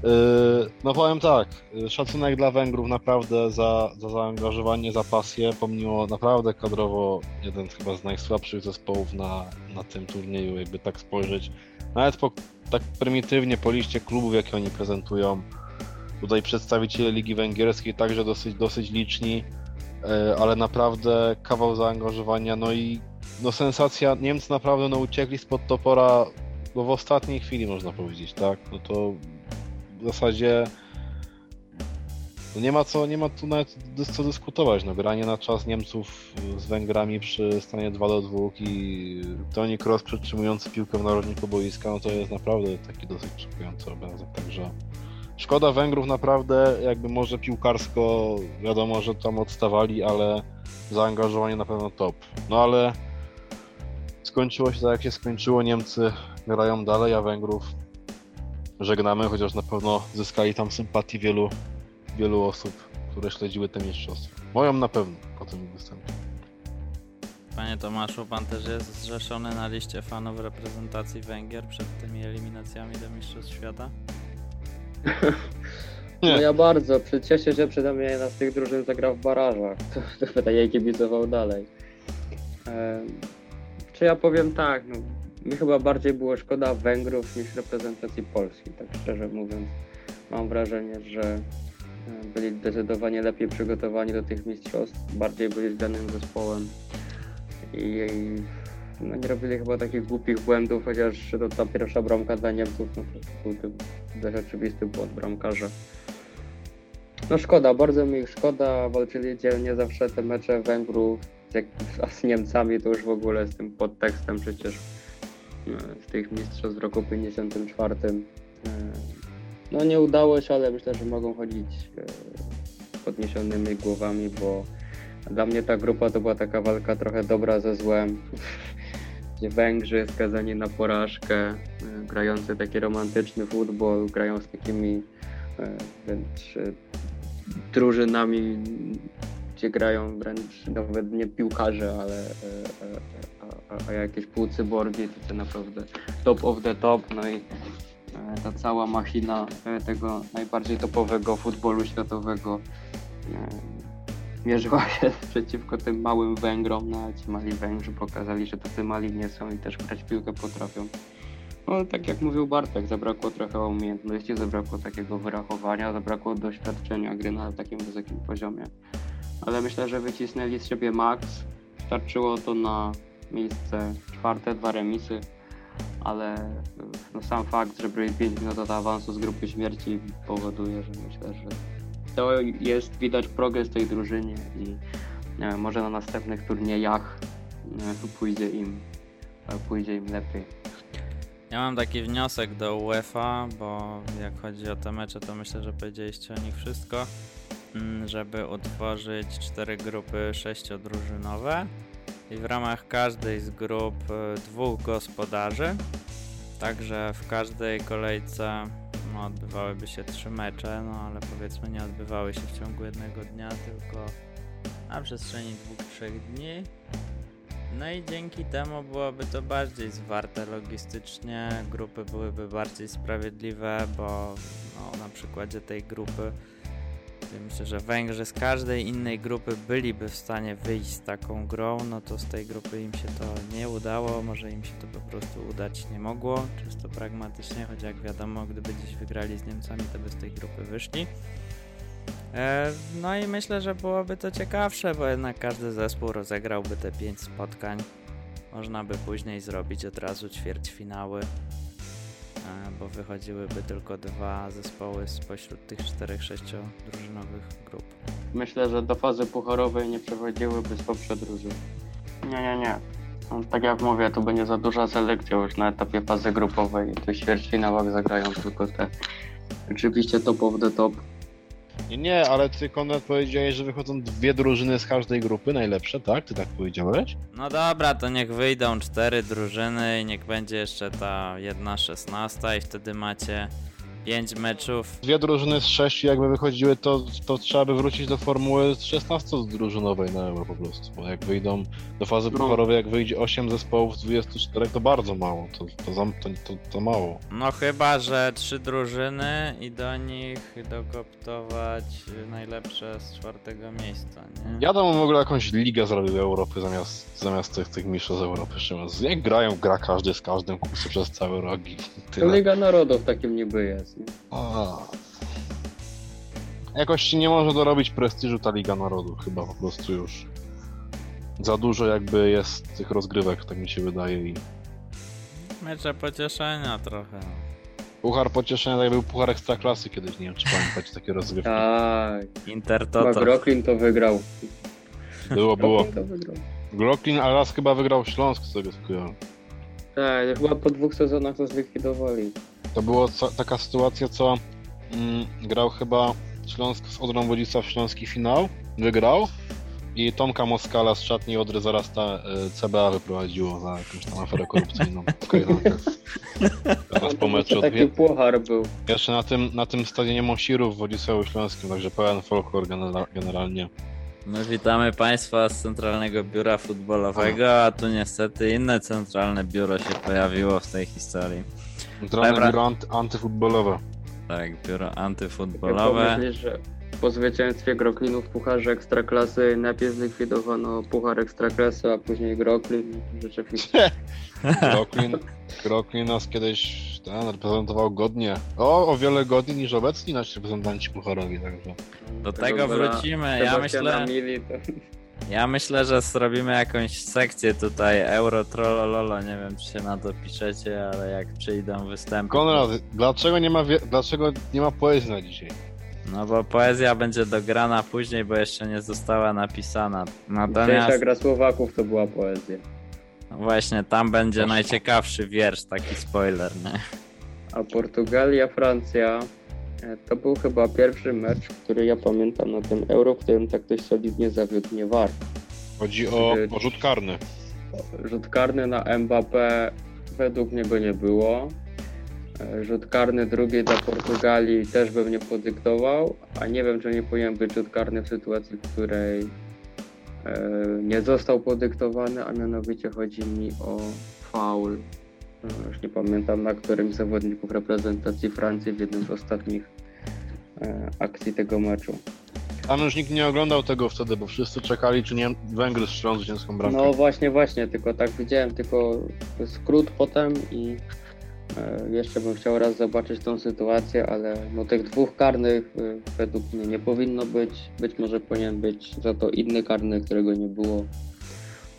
Yy, no powiem tak, yy, szacunek dla Węgrów naprawdę za, za zaangażowanie, za pasję, pomimo naprawdę kadrowo jeden chyba z najsłabszych zespołów na, na tym turnieju, jakby tak spojrzeć. Nawet po, tak prymitywnie po liście klubów, jakie oni prezentują, tutaj przedstawiciele Ligi Węgierskiej także dosyć, dosyć liczni, yy, ale naprawdę kawał zaangażowania, no i no sensacja, Niemcy naprawdę no uciekli spod topora no w ostatniej chwili można powiedzieć, tak? No to w zasadzie no nie ma co, nie ma tu nawet co dyskutować, no granie na czas Niemców z Węgrami przy stanie 2 do 2 i Toni Kroos przytrzymujący piłkę w narożniku boiska, no to jest naprawdę taki dosyć szokujący obrazek, także szkoda Węgrów naprawdę, jakby może piłkarsko wiadomo, że tam odstawali, ale zaangażowanie na pewno top. No ale skończyło się tak jak się skończyło, Niemcy grają dalej, a Węgrów żegnamy, chociaż na pewno zyskali tam sympatii wielu, wielu osób, które śledziły te mistrzostwa. Moją na pewno po tym występie. Panie Tomaszu, pan też jest zrzeszony na liście fanów reprezentacji Węgier przed tymi eliminacjami do Mistrzostw Świata? *laughs* Nie. No ja bardzo, cieszę się, że przynajmniej jedna z tych drużyn zagra w barażach. *laughs* To, to będę jej kibicował dalej. Czy ja powiem tak, no, mi chyba bardziej było szkoda Węgrów niż reprezentacji Polski, tak szczerze mówiąc. Mam wrażenie, że e, byli zdecydowanie lepiej przygotowani do tych mistrzostw, bardziej byli zdanym zespołem i, no, nie robili chyba takich głupich błędów, chociaż to ta pierwsza bramka dla Niemców no, był dość oczywisty błąd bramkarza. No szkoda, bardzo mi ich szkoda, walczyli dzielnie zawsze te mecze Węgrów, a z Niemcami to już w ogóle z tym podtekstem przecież z tych mistrzostw roku 54. E, No nie udało się, ale myślę, że mogą chodzić e, podniesionymi głowami, bo dla mnie ta grupa to była taka walka trochę dobra ze złem. *laughs* Gdzie Węgrzy skazani na porażkę, e, grający taki romantyczny futbol, grają z takimi wręcz drużynami, gdzie grają wręcz nawet nie piłkarze, ale a, jakieś półcyborgi, to naprawdę top of the top, no i e, ta cała machina e, tego najbardziej topowego futbolu światowego e, mierzyła się *laughs* przeciwko tym małym Węgrom, no a ci mali Węgrzy pokazali, że tacy mali nie są i też grać piłkę potrafią. No tak jak mówił Bartek, zabrakło trochę umiejętności, zabrakło takiego wyrachowania, zabrakło doświadczenia gry na takim wysokim poziomie. Ale myślę, że wycisnęli z siebie max. Starczyło to na miejsce czwarte, dwa remisy, ale no, sam fakt, że byli 5 minut od awansu z grupy śmierci powoduje, że myślę, że to jest widać progres tej drużynie i e, może na następnych turniejach e, pójdzie im, e, pójdzie im lepiej. Ja mam taki wniosek do UEFA, bo jak chodzi o te mecze, to myślę, że powiedzieliście o nich wszystko, mm, żeby utworzyć cztery grupy sześciodrużynowe i w ramach każdej z grup y, dwóch gospodarzy. Także w każdej kolejce no, odbywałyby się trzy mecze, no ale powiedzmy nie odbywały się w ciągu jednego dnia, tylko na przestrzeni dwóch, trzech dni. No i dzięki temu byłoby to bardziej zwarte logistycznie, grupy byłyby bardziej sprawiedliwe, bo no, na przykładzie tej grupy myślę, że Węgrzy z każdej innej grupy byliby w stanie wyjść z taką grą, no to z tej grupy im się to nie udało, może im się to po prostu udać nie mogło, czysto pragmatycznie, choć jak wiadomo, gdyby dziś wygrali z Niemcami, to by z tej grupy wyszli. E, No i myślę, że byłoby to ciekawsze, bo jednak każdy zespół rozegrałby te 5 spotkań. Można by później zrobić od razu ćwierćfinały, bo wychodziłyby tylko dwa zespoły spośród tych czterech sześciodrużynowych grup. Myślę, że do fazy pucharowej nie przechodziłyby z poprzedróży. Nie, nie, nie. No, tak jak mówię, to będzie za duża selekcja już na etapie fazy grupowej. Tych ćwierćfinałach zagrają tylko te oczywiście top of the top. Nie, nie, ale ty Konrad powiedziałeś, że wychodzą dwie drużyny z każdej grupy, najlepsze, tak? Ty tak powiedziałeś? No dobra, to niech wyjdą cztery drużyny i niech będzie jeszcze ta jedna szesnasta i wtedy macie pięć meczów. Dwie drużyny z sześciu jakby wychodziły, to, to trzeba by wrócić do formuły 16-drużynowej na Euro po prostu, bo jak wyjdą do fazy No. pucharowej, jak wyjdzie 8 zespołów z 24, to bardzo mało, to, to, za- to, to, to mało. No chyba, że trzy drużyny i do nich dokoptować najlepsze z czwartego miejsca, nie? Ja bym w ogóle jakąś ligę zrobił Europy zamiast, zamiast tych, tych mistrzostw Europy. Jak grają, gra każdy z każdym kupcy przez cały rok. Liga Narodów takim niby jest. Nie? A. Jakoś ci nie może dorobić prestiżu ta Liga Narodów, chyba po prostu już. Za dużo jakby jest tych rozgrywek, tak mi się wydaje i Mecze pocieszenia trochę. Puchar pocieszenia, tak był Puchar Ekstraklasy kiedyś, nie wiem czy pamiętacie takie rozgrywki. Tak, Inter to Groklin to wygrał. Było, było. Groklin to wygrał. A raz chyba wygrał Śląsk, z tego co kojarzę. Tak, chyba po dwóch sezonach to zlikwidowali. To była taka sytuacja, co mm, grał chyba Śląsk z Odrą Wodzisław Śląski finał, wygrał i Tomka Moskala z szatni Odry zaraz ta y, CBA wyprowadziło za jakąś tam aferę korupcyjną *laughs* w kajdankach. Zaraz po meczu taki odwie... puchar był. Jeszcze na tym, na tym stadionie Mosirów w Wodzisławiu Śląskim, także pełen folklor genera generalnie. My witamy Państwa z Centralnego Biura Futbolowego, a tu niestety inne centralne biuro się pojawiło w tej historii. Centralne Dobra. biuro anty, antyfutbolowe. Tak, biuro antyfutbolowe. pomyślisz, że po zwycięstwie Groklinu w Pucharze Ekstraklasy najpierw zlikwidowano Puchar Ekstraklasy, a później Groklin. Rzeczywiście. Groklin, Groklin nas kiedyś ten, reprezentował godnie. O, o wiele godniej niż obecni nasi reprezentanci pucharowi, także. Do tego wrócimy. Ja myślę, Mili to... ja myślę, że zrobimy jakąś sekcję tutaj Euro Trollololo. Nie wiem, czy się na to piszecie, ale jak przyjdą występy. Konrad, dlaczego nie ma, dlaczego nie ma poezji na dzisiaj? No bo poezja będzie dograna później, bo jeszcze nie została napisana. Dzisiejsza Natomiast gra Słowaków to była poezja. właśnie tam będzie najciekawszy wiersz, taki spoiler, nie? A Portugalia, Francja to był chyba pierwszy mecz, który ja pamiętam na tym Euro, w którym tak dość solidnie zawiódł mnie VAR. Chodzi o, o rzut karny. Rzut karny na Mbappé według mnie go nie było. E, Rzut karny drugi dla Portugalii też bym nie podyktował, a nie wiem, czy nie powinien być rzut karny w sytuacji, w której e, nie został podyktowany, a mianowicie chodzi mi o faul. E, Już nie pamiętam na którym z zawodników reprezentacji Francji w jednym z ostatnich akcji tego meczu. Tam już nikt nie oglądał tego wtedy, bo wszyscy czekali, czy nie Węgry strzelą zwycięską bramkę. No właśnie, właśnie, tylko tak widziałem, tylko skrót potem i e, jeszcze bym chciał raz zobaczyć tą sytuację, ale no tych dwóch karnych e, według mnie nie powinno być. Być może powinien być za to inny karny, którego nie było.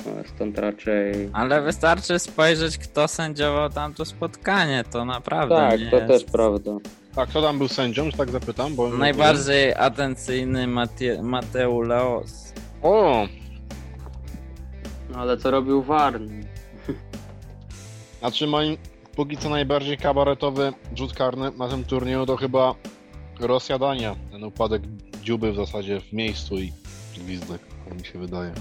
E, Stąd raczej. Ale wystarczy spojrzeć, kto sędziował tamto spotkanie, to naprawdę Tak, nie to jest... też prawda. A kto tam był sędzią, że tak zapytam? Bo Najbardziej atencyjny Matie- Mateu Laos. O! No ale co robił Warn? *laughs* Znaczy moim póki co najbardziej kabaretowy rzut karny na tym turnieju to chyba Rosja-Dania. Ten upadek dziuby w zasadzie w miejscu i gwizdek, tak mi się wydaje.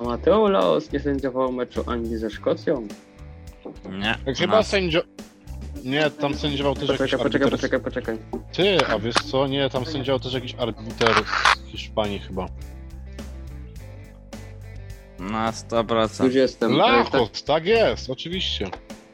A Mateo Laos nie sędziował meczu Anglii ze Szkocją? Nie. Jak chyba no. sędzio... Nie, tam sędziował też jakiś Poczekaj, poczekaj, arbiter... poczekaj, poczekaj. Ty, a wiesz co? Nie, tam sędziował też jakiś arbiter z Hiszpanii chyba. Na 100%. 20. To jest tak, Lachos, tak jest, oczywiście.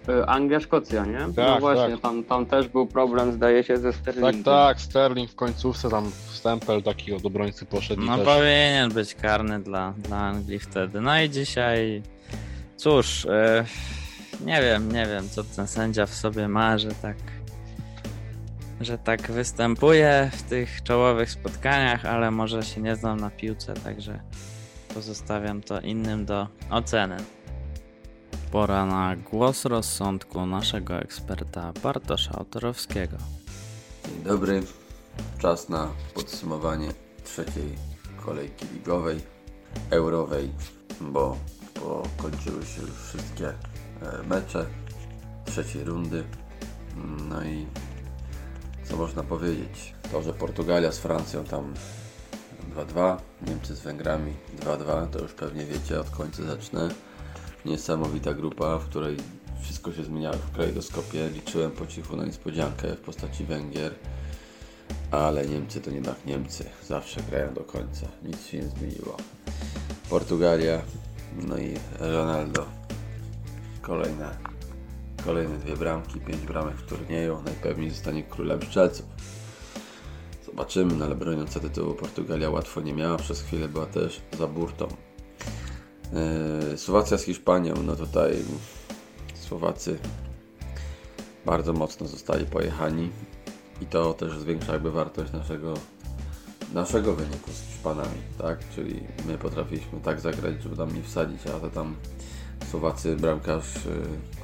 y, Anglia, Szkocja, nie? no Tak, właśnie, tak. Tam, tam też był problem, zdaje się, ze Tak, Sterlingiem. tak, Sterling w końcówce tam stempel taki od obrońcy poszedł i No też... powinien być karny dla, dla Anglii wtedy. No i dzisiaj, cóż, e, nie wiem, nie wiem, co ten sędzia w sobie ma, że tak, że tak występuje w tych czołowych spotkaniach, ale może się nie znam na piłce, także pozostawiam to innym do oceny. Pora na głos rozsądku naszego eksperta Bartosza Autorowskiego. Dzień dobry. Czas na podsumowanie trzeciej kolejki ligowej, eurowej, bo pokończyły się już wszystkie mecze trzeciej rundy. No i co można powiedzieć? To, że Portugalia z Francją tam 2-2, Niemcy z Węgrami 2-2, to już pewnie wiecie, od końca zacznę. Niesamowita grupa, w której wszystko się zmieniało w krajdoskopie. Liczyłem po cichu na niespodziankę w postaci Węgier, ale Niemcy to jednak Niemcy. Zawsze grają do końca. Nic się nie zmieniło. Portugalia, no i Ronaldo. Kolejne, kolejne dwie bramki, pięć bramek w turnieju. Najpewniej zostanie królem strzelców. Zobaczymy, no ale broniąca tytułu Portugalia łatwo nie miała. Przez chwilę była też za burtą. Yy, Słowacja z Hiszpanią, no tutaj Słowacy bardzo mocno zostali pojechani i to też zwiększa jakby wartość naszego, naszego wyniku z Hiszpanami, tak? Czyli my potrafiliśmy tak zagrać, żeby tam nie wsadzić, a to tam Słowacy bramkarz, yy,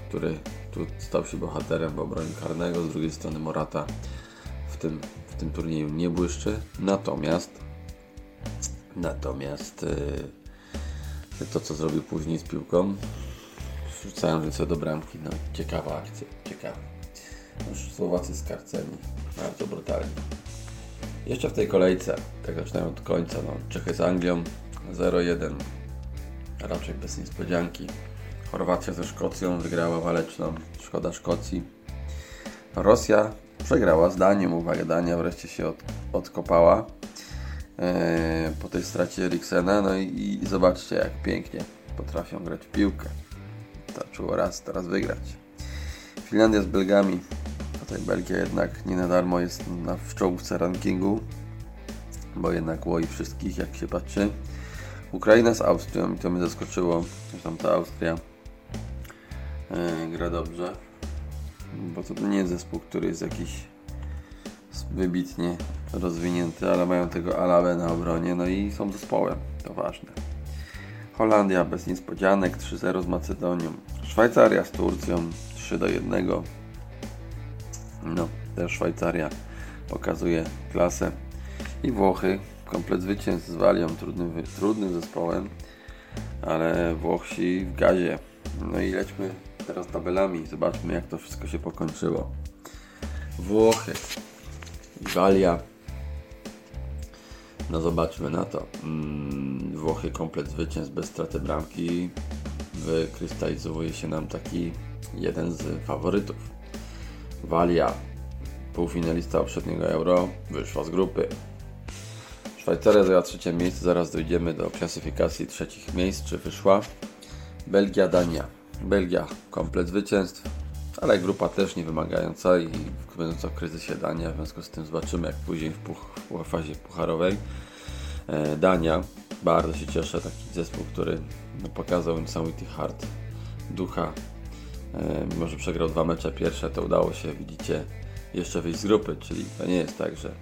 który tu stał się bohaterem w obronie karnego, z drugiej strony Morata w tym, w tym turnieju nie błyszczy, natomiast natomiast yy, to co zrobił później z piłką wrzucałem ręce do bramki, no ciekawa akcja, ciekawa. Już Słowacy skarceni, bardzo brutalnie. Jeszcze w tej kolejce, tak zaczynając od końca, no, Czechy z Anglią 0-1, raczej bez niespodzianki. Chorwacja ze Szkocją wygrała waleczną, szkoda Szkocji. Rosja przegrała z Danią, uwaga, Dania wreszcie się od, odkopała e, po tej stracie Eriksena, no i, i zobaczcie jak pięknie potrafią grać w piłkę. Starczyło raz, teraz wygrać. Finlandia z Belgami. Tutaj Belgia jednak nie na darmo jest na, w czołówce rankingu, bo jednak łoi wszystkich, jak się patrzy. Ukraina z Austrią i to mnie zaskoczyło, że tam ta Austria e, gra dobrze, bo to nie jest zespół, który jest jakiś wybitnie rozwinięty, ale mają tego Alabę na obronie, no i są zespołem, to ważne. Holandia bez niespodzianek 3-0 z Macedonią. Szwajcaria z Turcją 3 do 1. No, też Szwajcaria pokazuje klasę. I Włochy komplet zwycięstw z Walią, trudnym, trudnym zespołem, ale Włosi w gazie. No i lećmy teraz tabelami, zobaczmy jak to wszystko się pokończyło. Włochy, Walia, no zobaczmy na to. Mm, Włochy komplet zwycięstw bez straty bramki. Wykrystalizuje się nam taki jeden z faworytów. Walia, półfinalista poprzedniego Euro, wyszła z grupy. Szwajcaria zajęła trzecie miejsce, zaraz dojdziemy do klasyfikacji trzecich miejsc, czy wyszła. Belgia, Dania. Belgia komplet zwycięstw, ale grupa też nie wymagająca i będąca w kryzysie Dania, w związku z tym zobaczymy jak później w, puch, w fazie pucharowej. E, Dania, bardzo się cieszę, taki zespół, który no, pokazał niesamowity hard ducha. E, mimo, że przegrał dwa mecze pierwsze, to udało się, widzicie, jeszcze wyjść z grupy, czyli to nie jest tak, że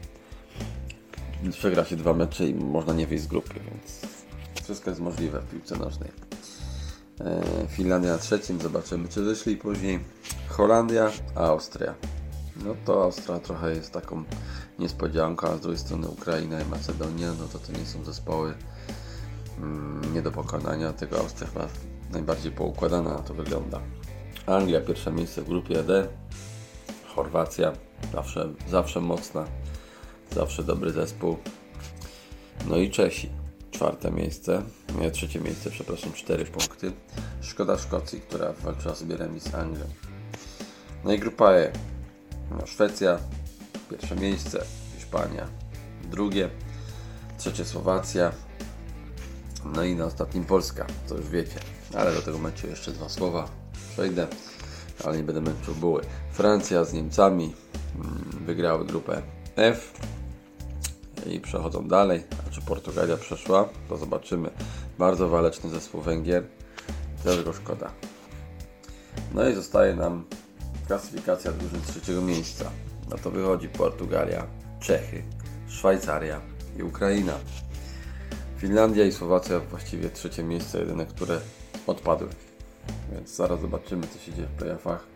przegra się dwa mecze i można nie wyjść z grupy, więc wszystko jest możliwe w piłce nożnej. E, Finlandia na trzecim, zobaczymy czy wyszli później. Holandia, Austria. No to Austria trochę jest taką niespodzianką, a z drugiej strony Ukraina i Macedonia, no to to nie są zespoły mm, nie do pokonania, tego Austria chyba najbardziej poukładana na to wygląda. Anglia pierwsze miejsce w grupie D, Chorwacja zawsze, zawsze mocna, zawsze dobry zespół. No i Czesi czwarte miejsce, nie, trzecie miejsce, przepraszam, cztery punkty. Szkoda Szkocji, która walczyła sobie remis z Anglią. No i grupa E. No, Szwecja, pierwsze miejsce, Hiszpania, drugie, trzecie Słowacja, no i na ostatnim Polska, to już wiecie. Ale do tego meczu jeszcze dwa słowa przejdę, ale nie będę męczył buły. Francja z Niemcami mm, wygrały grupę F i przechodzą dalej. A czy Portugalia przeszła? To zobaczymy. Bardzo waleczny zespół Węgier. Też go szkoda. No i zostaje nam klasyfikacja drużyn trzeciego miejsca. No to wychodzi Portugalia, Czechy, Szwajcaria i Ukraina. Finlandia i Słowacja właściwie trzecie miejsce, jedyne, które odpadły. Więc zaraz zobaczymy, co się dzieje w playoffach.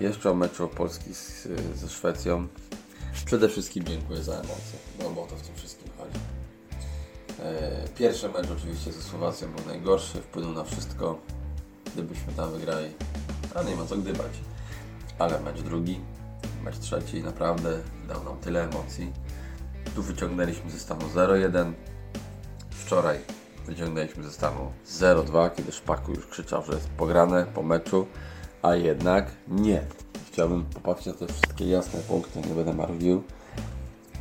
Jeszcze o meczu Polski z, ze Szwecją. Przede wszystkim dziękuję za emocje, no bo o to w tym wszystkim chodzi. E, Pierwszy mecz oczywiście ze Słowacją był najgorszy, wpłynął na wszystko. Gdybyśmy tam wygrali, a nie ma co gdybać. Ale mecz drugi, mecz trzeci naprawdę dał nam tyle emocji. Tu wyciągnęliśmy ze stanu 0-1. Wczoraj wyciągnęliśmy ze stanu 0-2, kiedy Szpaku już krzyczał, że jest pograne po meczu, a jednak nie. Chciałbym popatrzeć na te wszystkie jasne punkty, nie będę marwił.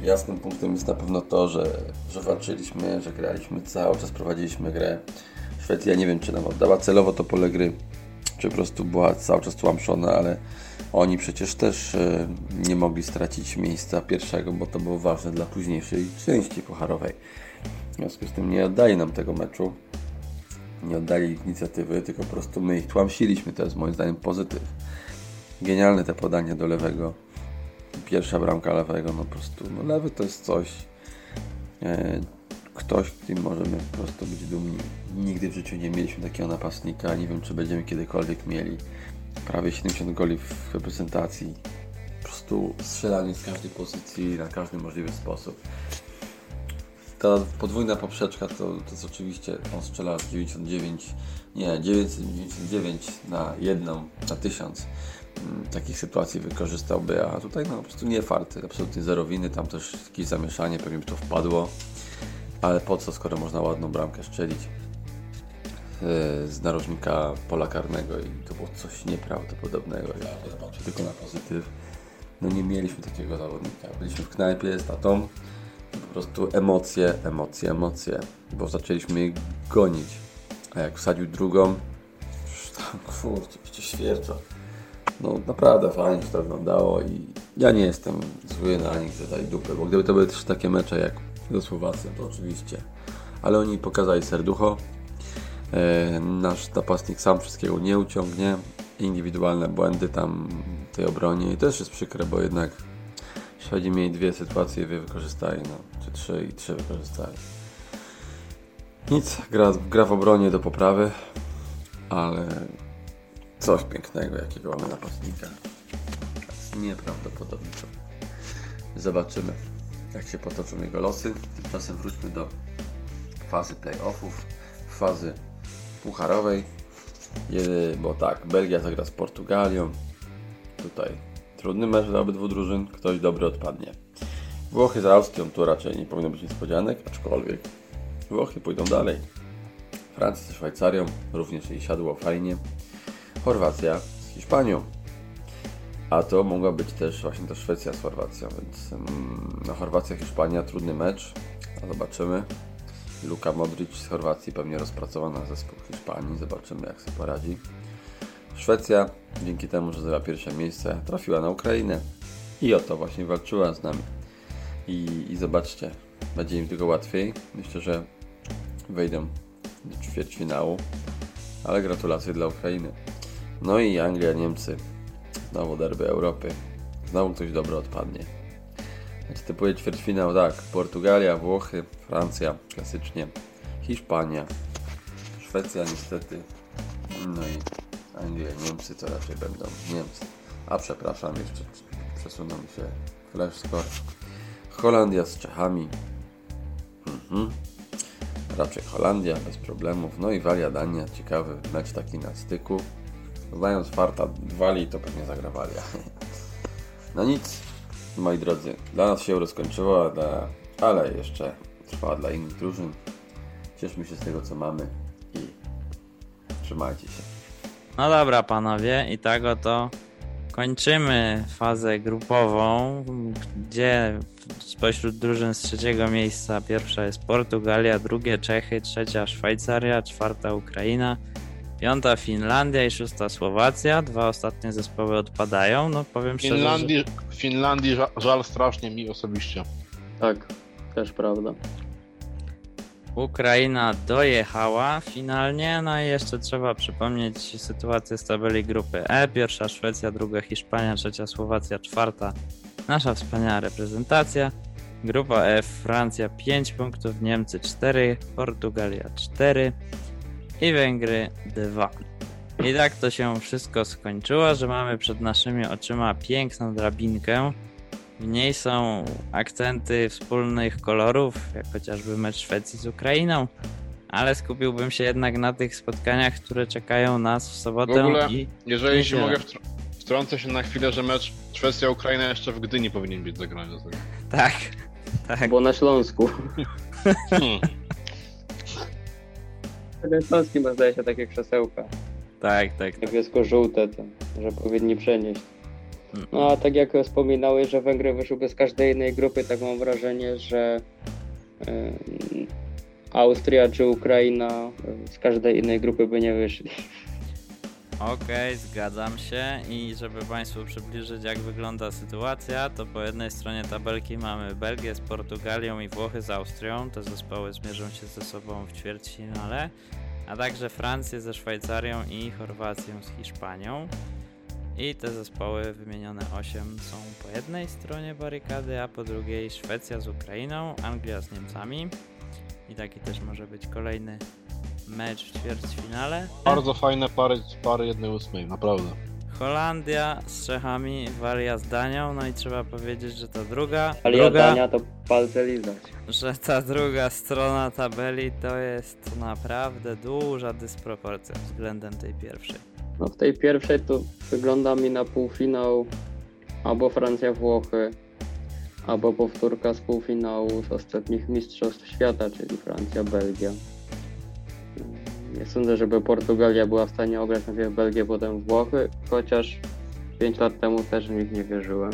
Jasnym punktem jest na pewno to, że, że walczyliśmy, że graliśmy cały czas, prowadziliśmy grę. Szwecja nie wiem, czy nam oddała celowo to pole gry, czy po prostu była cały czas tłamszona, ale oni przecież też e, nie mogli stracić miejsca pierwszego, bo to było ważne dla późniejszej części pucharowej. W związku z tym nie oddali nam tego meczu, nie oddali inicjatywy, tylko po prostu my ich tłamsiliśmy. To jest moim zdaniem pozytyw. Genialne te podanie do lewego. Pierwsza bramka lewego, no po prostu, no lewy to jest coś, e, ktoś, którym możemy po prostu być dumni. Nigdy w życiu nie mieliśmy takiego napastnika, nie wiem czy będziemy kiedykolwiek mieli. Prawie 70 goli w reprezentacji. Po prostu strzelanie z każdej pozycji, na każdy możliwy sposób. Ta podwójna poprzeczka to, to jest oczywiście, on strzela 99, nie, 999 na jedną, na tysiąc mm, takich sytuacji wykorzystałby, a tutaj no po prostu nie farty, absolutnie zero winy, tam też jakieś zamieszanie, pewnie by to wpadło, ale po co, skoro można ładną bramkę strzelić yy, z narożnika pola karnego i to było coś nieprawdopodobnego, ja tylko na pozytyw, no nie mieliśmy takiego zawodnika, byliśmy w knajpie z tatą, po prostu emocje, emocje, emocje, bo zaczęliśmy gonić. A jak wsadził drugą, już tam kurczę, świerczo. No naprawdę fajnie się to wyglądało i ja nie jestem zły na nich, że dali dupę, bo gdyby to były też takie mecze jak ze Słowacją, to oczywiście. Ale oni pokazali serducho. E, nasz napastnik sam wszystkiego nie uciągnie. Indywidualne błędy tam w tej obronie i też jest przykre, bo jednak Szwedzi mieli dwie sytuacje, dwie wykorzystali, no, czy trzy i trzy wykorzystali. Nic, gra, gra w obronie do poprawy, ale coś pięknego, jakiego mamy napastnika. Nieprawdopodobne. Zobaczymy, jak się potoczą jego losy. Tymczasem wróćmy do fazy playoffów, fazy pucharowej. Bo tak, Belgia zagra z Portugalią. Tutaj trudny mecz dla obydwu drużyn, ktoś dobry odpadnie. Włochy z Austrią to raczej nie powinno być niespodzianek, aczkolwiek Włochy pójdą dalej. Francja ze Szwajcarią również jej siadło fajnie. Chorwacja z Hiszpanią. A to mogła być też właśnie ta Szwecja z Chorwacją, więc mm, no Chorwacja, Hiszpania, trudny mecz, zobaczymy. Luka Modric z Chorwacji pewnie rozpracowana zespół Hiszpanii, zobaczymy jak sobie poradzi. Szwecja, dzięki temu, że zajęła pierwsze miejsce, trafiła na Ukrainę i o to właśnie walczyła z nami. I, i zobaczcie, będzie im tylko łatwiej. Myślę, że wejdą do ćwierćfinału, ale gratulacje dla Ukrainy. No i Anglia, Niemcy, znowu derby Europy, znowu ktoś dobry odpadnie. Znaczy typuję ćwierćfinał tak, Portugalia, Włochy, Francja, klasycznie, Hiszpania, Szwecja niestety, no i Anglia, Niemcy to raczej będą Niemcy. A przepraszam, jeszcze przesunął mi się flash score. Holandia z Czechami. Mhm. raczej Holandia bez problemów. No i Walia, Dania, ciekawy mecz taki na styku. Znając farta Walii, to pewnie zagra Walia. *laughs* No nic, moi drodzy, dla nas się Euro skończyło, dla, ale jeszcze trwa dla innych drużyn. Cieszmy się z tego, co mamy i trzymajcie się. No dobra, panowie, i tak oto kończymy fazę grupową, gdzie spośród drużyn z trzeciego miejsca pierwsza jest Portugalia, drugie Czechy, trzecia Szwajcaria, czwarta Ukraina, piąta Finlandia i szósta Słowacja. Dwa ostatnie zespoły odpadają. No powiem W szczerze, że... Finlandii, Finlandii żal strasznie mi osobiście. Tak, też prawda. Ukraina dojechała finalnie, no i jeszcze trzeba przypomnieć sytuację z tabeli grupy E. Pierwsza Szwecja, druga Hiszpania, trzecia Słowacja, czwarta nasza wspaniała reprezentacja. Grupa F, Francja 5 punktów, Niemcy 4, Portugalia 4 i Węgry 2. I tak to się wszystko skończyło, że mamy przed naszymi oczyma piękną drabinkę, w niej są akcenty wspólnych kolorów, jak chociażby mecz Szwecji z Ukrainą, ale skupiłbym się jednak na tych spotkaniach, które czekają nas w sobotę W ogóle- i Jeżeli się mogę, wtr- wtrącę się na chwilę, że mecz Szwecja-Ukraina jeszcze w Gdyni powinien być zagrany. tak, tak, Bo na Śląsku. Hmm. Śląskim ma zdaje się takie krzesełka. tak, tak, Niebiesko-żółte, to, że powinni przenieść. No a tak jak wspominałeś, że Węgry wyszłyby z każdej innej grupy, tak mam wrażenie, że Austria czy Ukraina z każdej innej grupy by nie wyszli. Okej, zgadzam się i żeby Państwu przybliżyć jak wygląda sytuacja, to po jednej stronie tabelki mamy Belgię z Portugalią i Włochy z Austrią, te zespoły zmierzą się ze sobą w ćwierćfinale, a także Francję ze Szwajcarią i Chorwacją z Hiszpanią. I te zespoły wymienione 8 są po jednej stronie barykady, a po drugiej Szwecja z Ukrainą, Anglia z Niemcami. I taki też może być kolejny mecz w ćwierćfinale. Bardzo fajne pary, pary jednej ósmej, naprawdę. Holandia z Czechami, Walia z Danią, no i trzeba powiedzieć, że ta druga, Ale druga Dania to palce lizać. że ta druga strona tabeli to jest naprawdę duża dysproporcja względem tej pierwszej. No w tej pierwszej to wygląda mi na półfinał albo Francja-Włochy, albo powtórka z półfinału z ostatnich Mistrzostw Świata, czyli Francja-Belgia. Nie sądzę, żeby Portugalia była w stanie ograć najpierw Belgię, potem Włochy, chociaż 5 lat temu też w nich nie wierzyłem.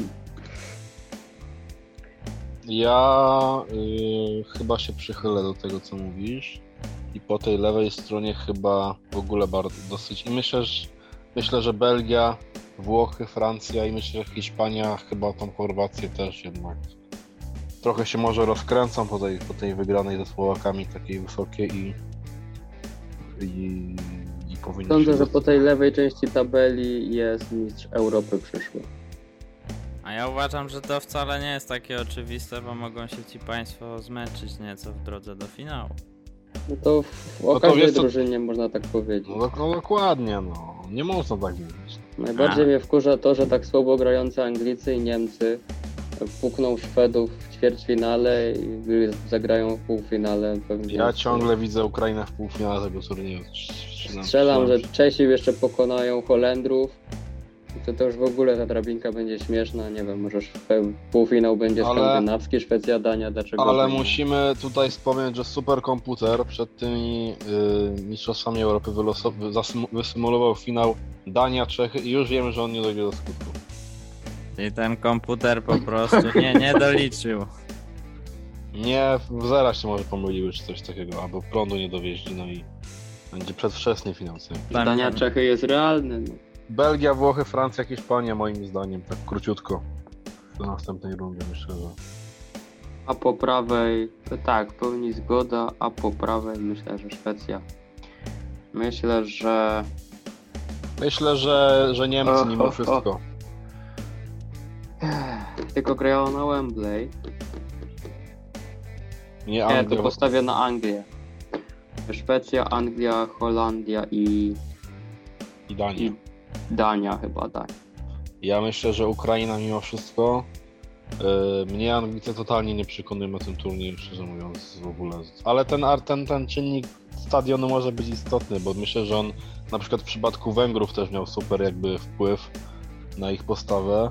Ja y, chyba się przychylę do tego, co mówisz. I po tej lewej stronie chyba w ogóle bardzo dosyć. I myślę, że, myślę, że Belgia, Włochy, Francja i myślę, że Hiszpania, chyba tą Chorwację też jednak. Trochę się może rozkręcą po tej, po tej wygranej ze Słowakami takiej wysokiej i i, i powinno Sądzę, się że po tej lewej części tabeli jest mistrz Europy przyszły. A ja uważam, że to wcale nie jest takie oczywiste, bo mogą się ci państwo zmęczyć nieco w drodze do finału. No to w, o No to każdej co- drużynie można tak powiedzieć. No, no dokładnie, no. Nie można tak mówić. Najbardziej A. mnie wkurza to, że tak słabo grający Anglicy i Niemcy pukną Szwedów w ćwierćfinale i zagrają w półfinale. Pewnie Ja ciągle widzę Ukrainę w półfinale tego turnieju. Strzelam, że. Czesi jeszcze pokonają Holendrów. To, to już w ogóle ta drabinka będzie śmieszna. Nie wiem, może półfinał będzie Ale- skandynawski, Szwecja, Dania, dlaczego Ale nie? musimy tutaj wspomnieć, że superkomputer przed tymi y, mistrzostwami Europy wysymulował finał Dania, Czechy i już wiemy, że on nie dojdzie do skutku. I ten komputer po prostu nie, nie doliczył. Nie, w zera się może pomyliły czy coś takiego, albo prądu nie dowieźli, no i będzie przedwczesny finał. co nie? Tam- Dania, Czechy jest realny. No. Belgia, Włochy, Francja, Hiszpania moim zdaniem, tak króciutko. Do następnej rundy myślę, że. A po prawej, tak, w pełni zgoda, a po prawej myślę, że Szwecja. Myślę, że Myślę, że, że Niemcy mimo wszystko. Tylko grają na Wembley. Nie Nie, Anglia. to postawię na Anglię. Szwecja, Anglia, Holandia i, I Dania. i Dania chyba, tak. Ja myślę, że Ukraina mimo wszystko. Yy, Mnie Anglicy totalnie nie przekonują na tym turnieju, szczerze mówiąc w ogóle. Ale ten, ten, ten czynnik stadionu może być istotny, bo myślę, że on na przykład w przypadku Węgrów też miał super jakby wpływ na ich postawę.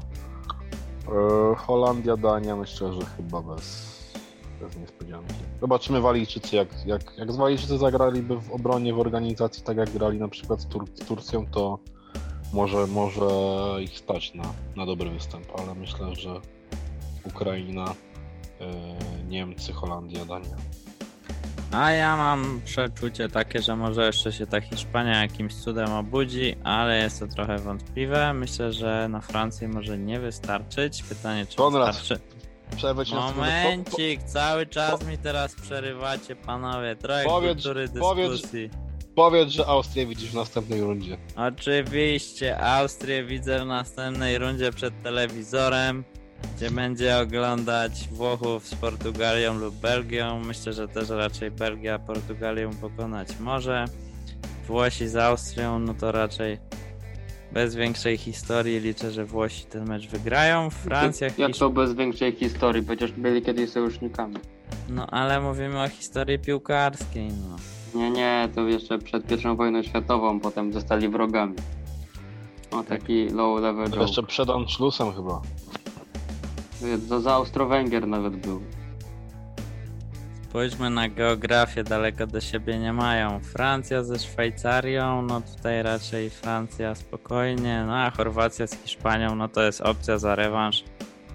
Yy, Holandia, Dania myślę, że chyba bez, bez niespodzianki. Zobaczymy Walijczycy, jak, jak, jak z Walijczycy zagraliby w obronie, w organizacji, tak jak grali na przykład z, Tur- z Turcją, to może, może ich stać na, na dobry występ, ale myślę, że Ukraina, yy, Niemcy, Holandia, Dania. A ja mam przeczucie takie, że może jeszcze się ta Hiszpania jakimś cudem obudzi, ale jest to trochę wątpliwe. Myślę, że na Francję może nie wystarczyć. Pytanie, czy Konrad, wystarczy. Na sekundę. Po- Momencik, cały czas mi teraz przerywacie, panowie. Trochę Powiedz- kultury powiedz- dyskusji. Po, powiedz, że Austrię widzisz w następnej rundzie. Oczywiście, Austrię widzę w następnej rundzie przed telewizorem, gdzie będzie oglądać Włochów z Portugalią lub Belgią. Myślę, że też raczej Belgia Portugalię pokonać może. Włosi z Austrią, no to raczej bez większej historii liczę, że Włosi ten mecz wygrają. Francja, Jak to bez większej historii, przecież byli kiedyś sojusznikami. No ale mówimy o historii piłkarskiej, no. Nie, nie, to jeszcze przed pierwszą wojną światową, potem zostali wrogami. O, taki low level To jeszcze przed Anschlussem chyba. To za Austro-Węgier nawet był. Spójrzmy na geografię, daleko do siebie nie mają. Francja ze Szwajcarią, no tutaj raczej Francja spokojnie, no a Chorwacja z Hiszpanią, no to jest opcja za rewanż.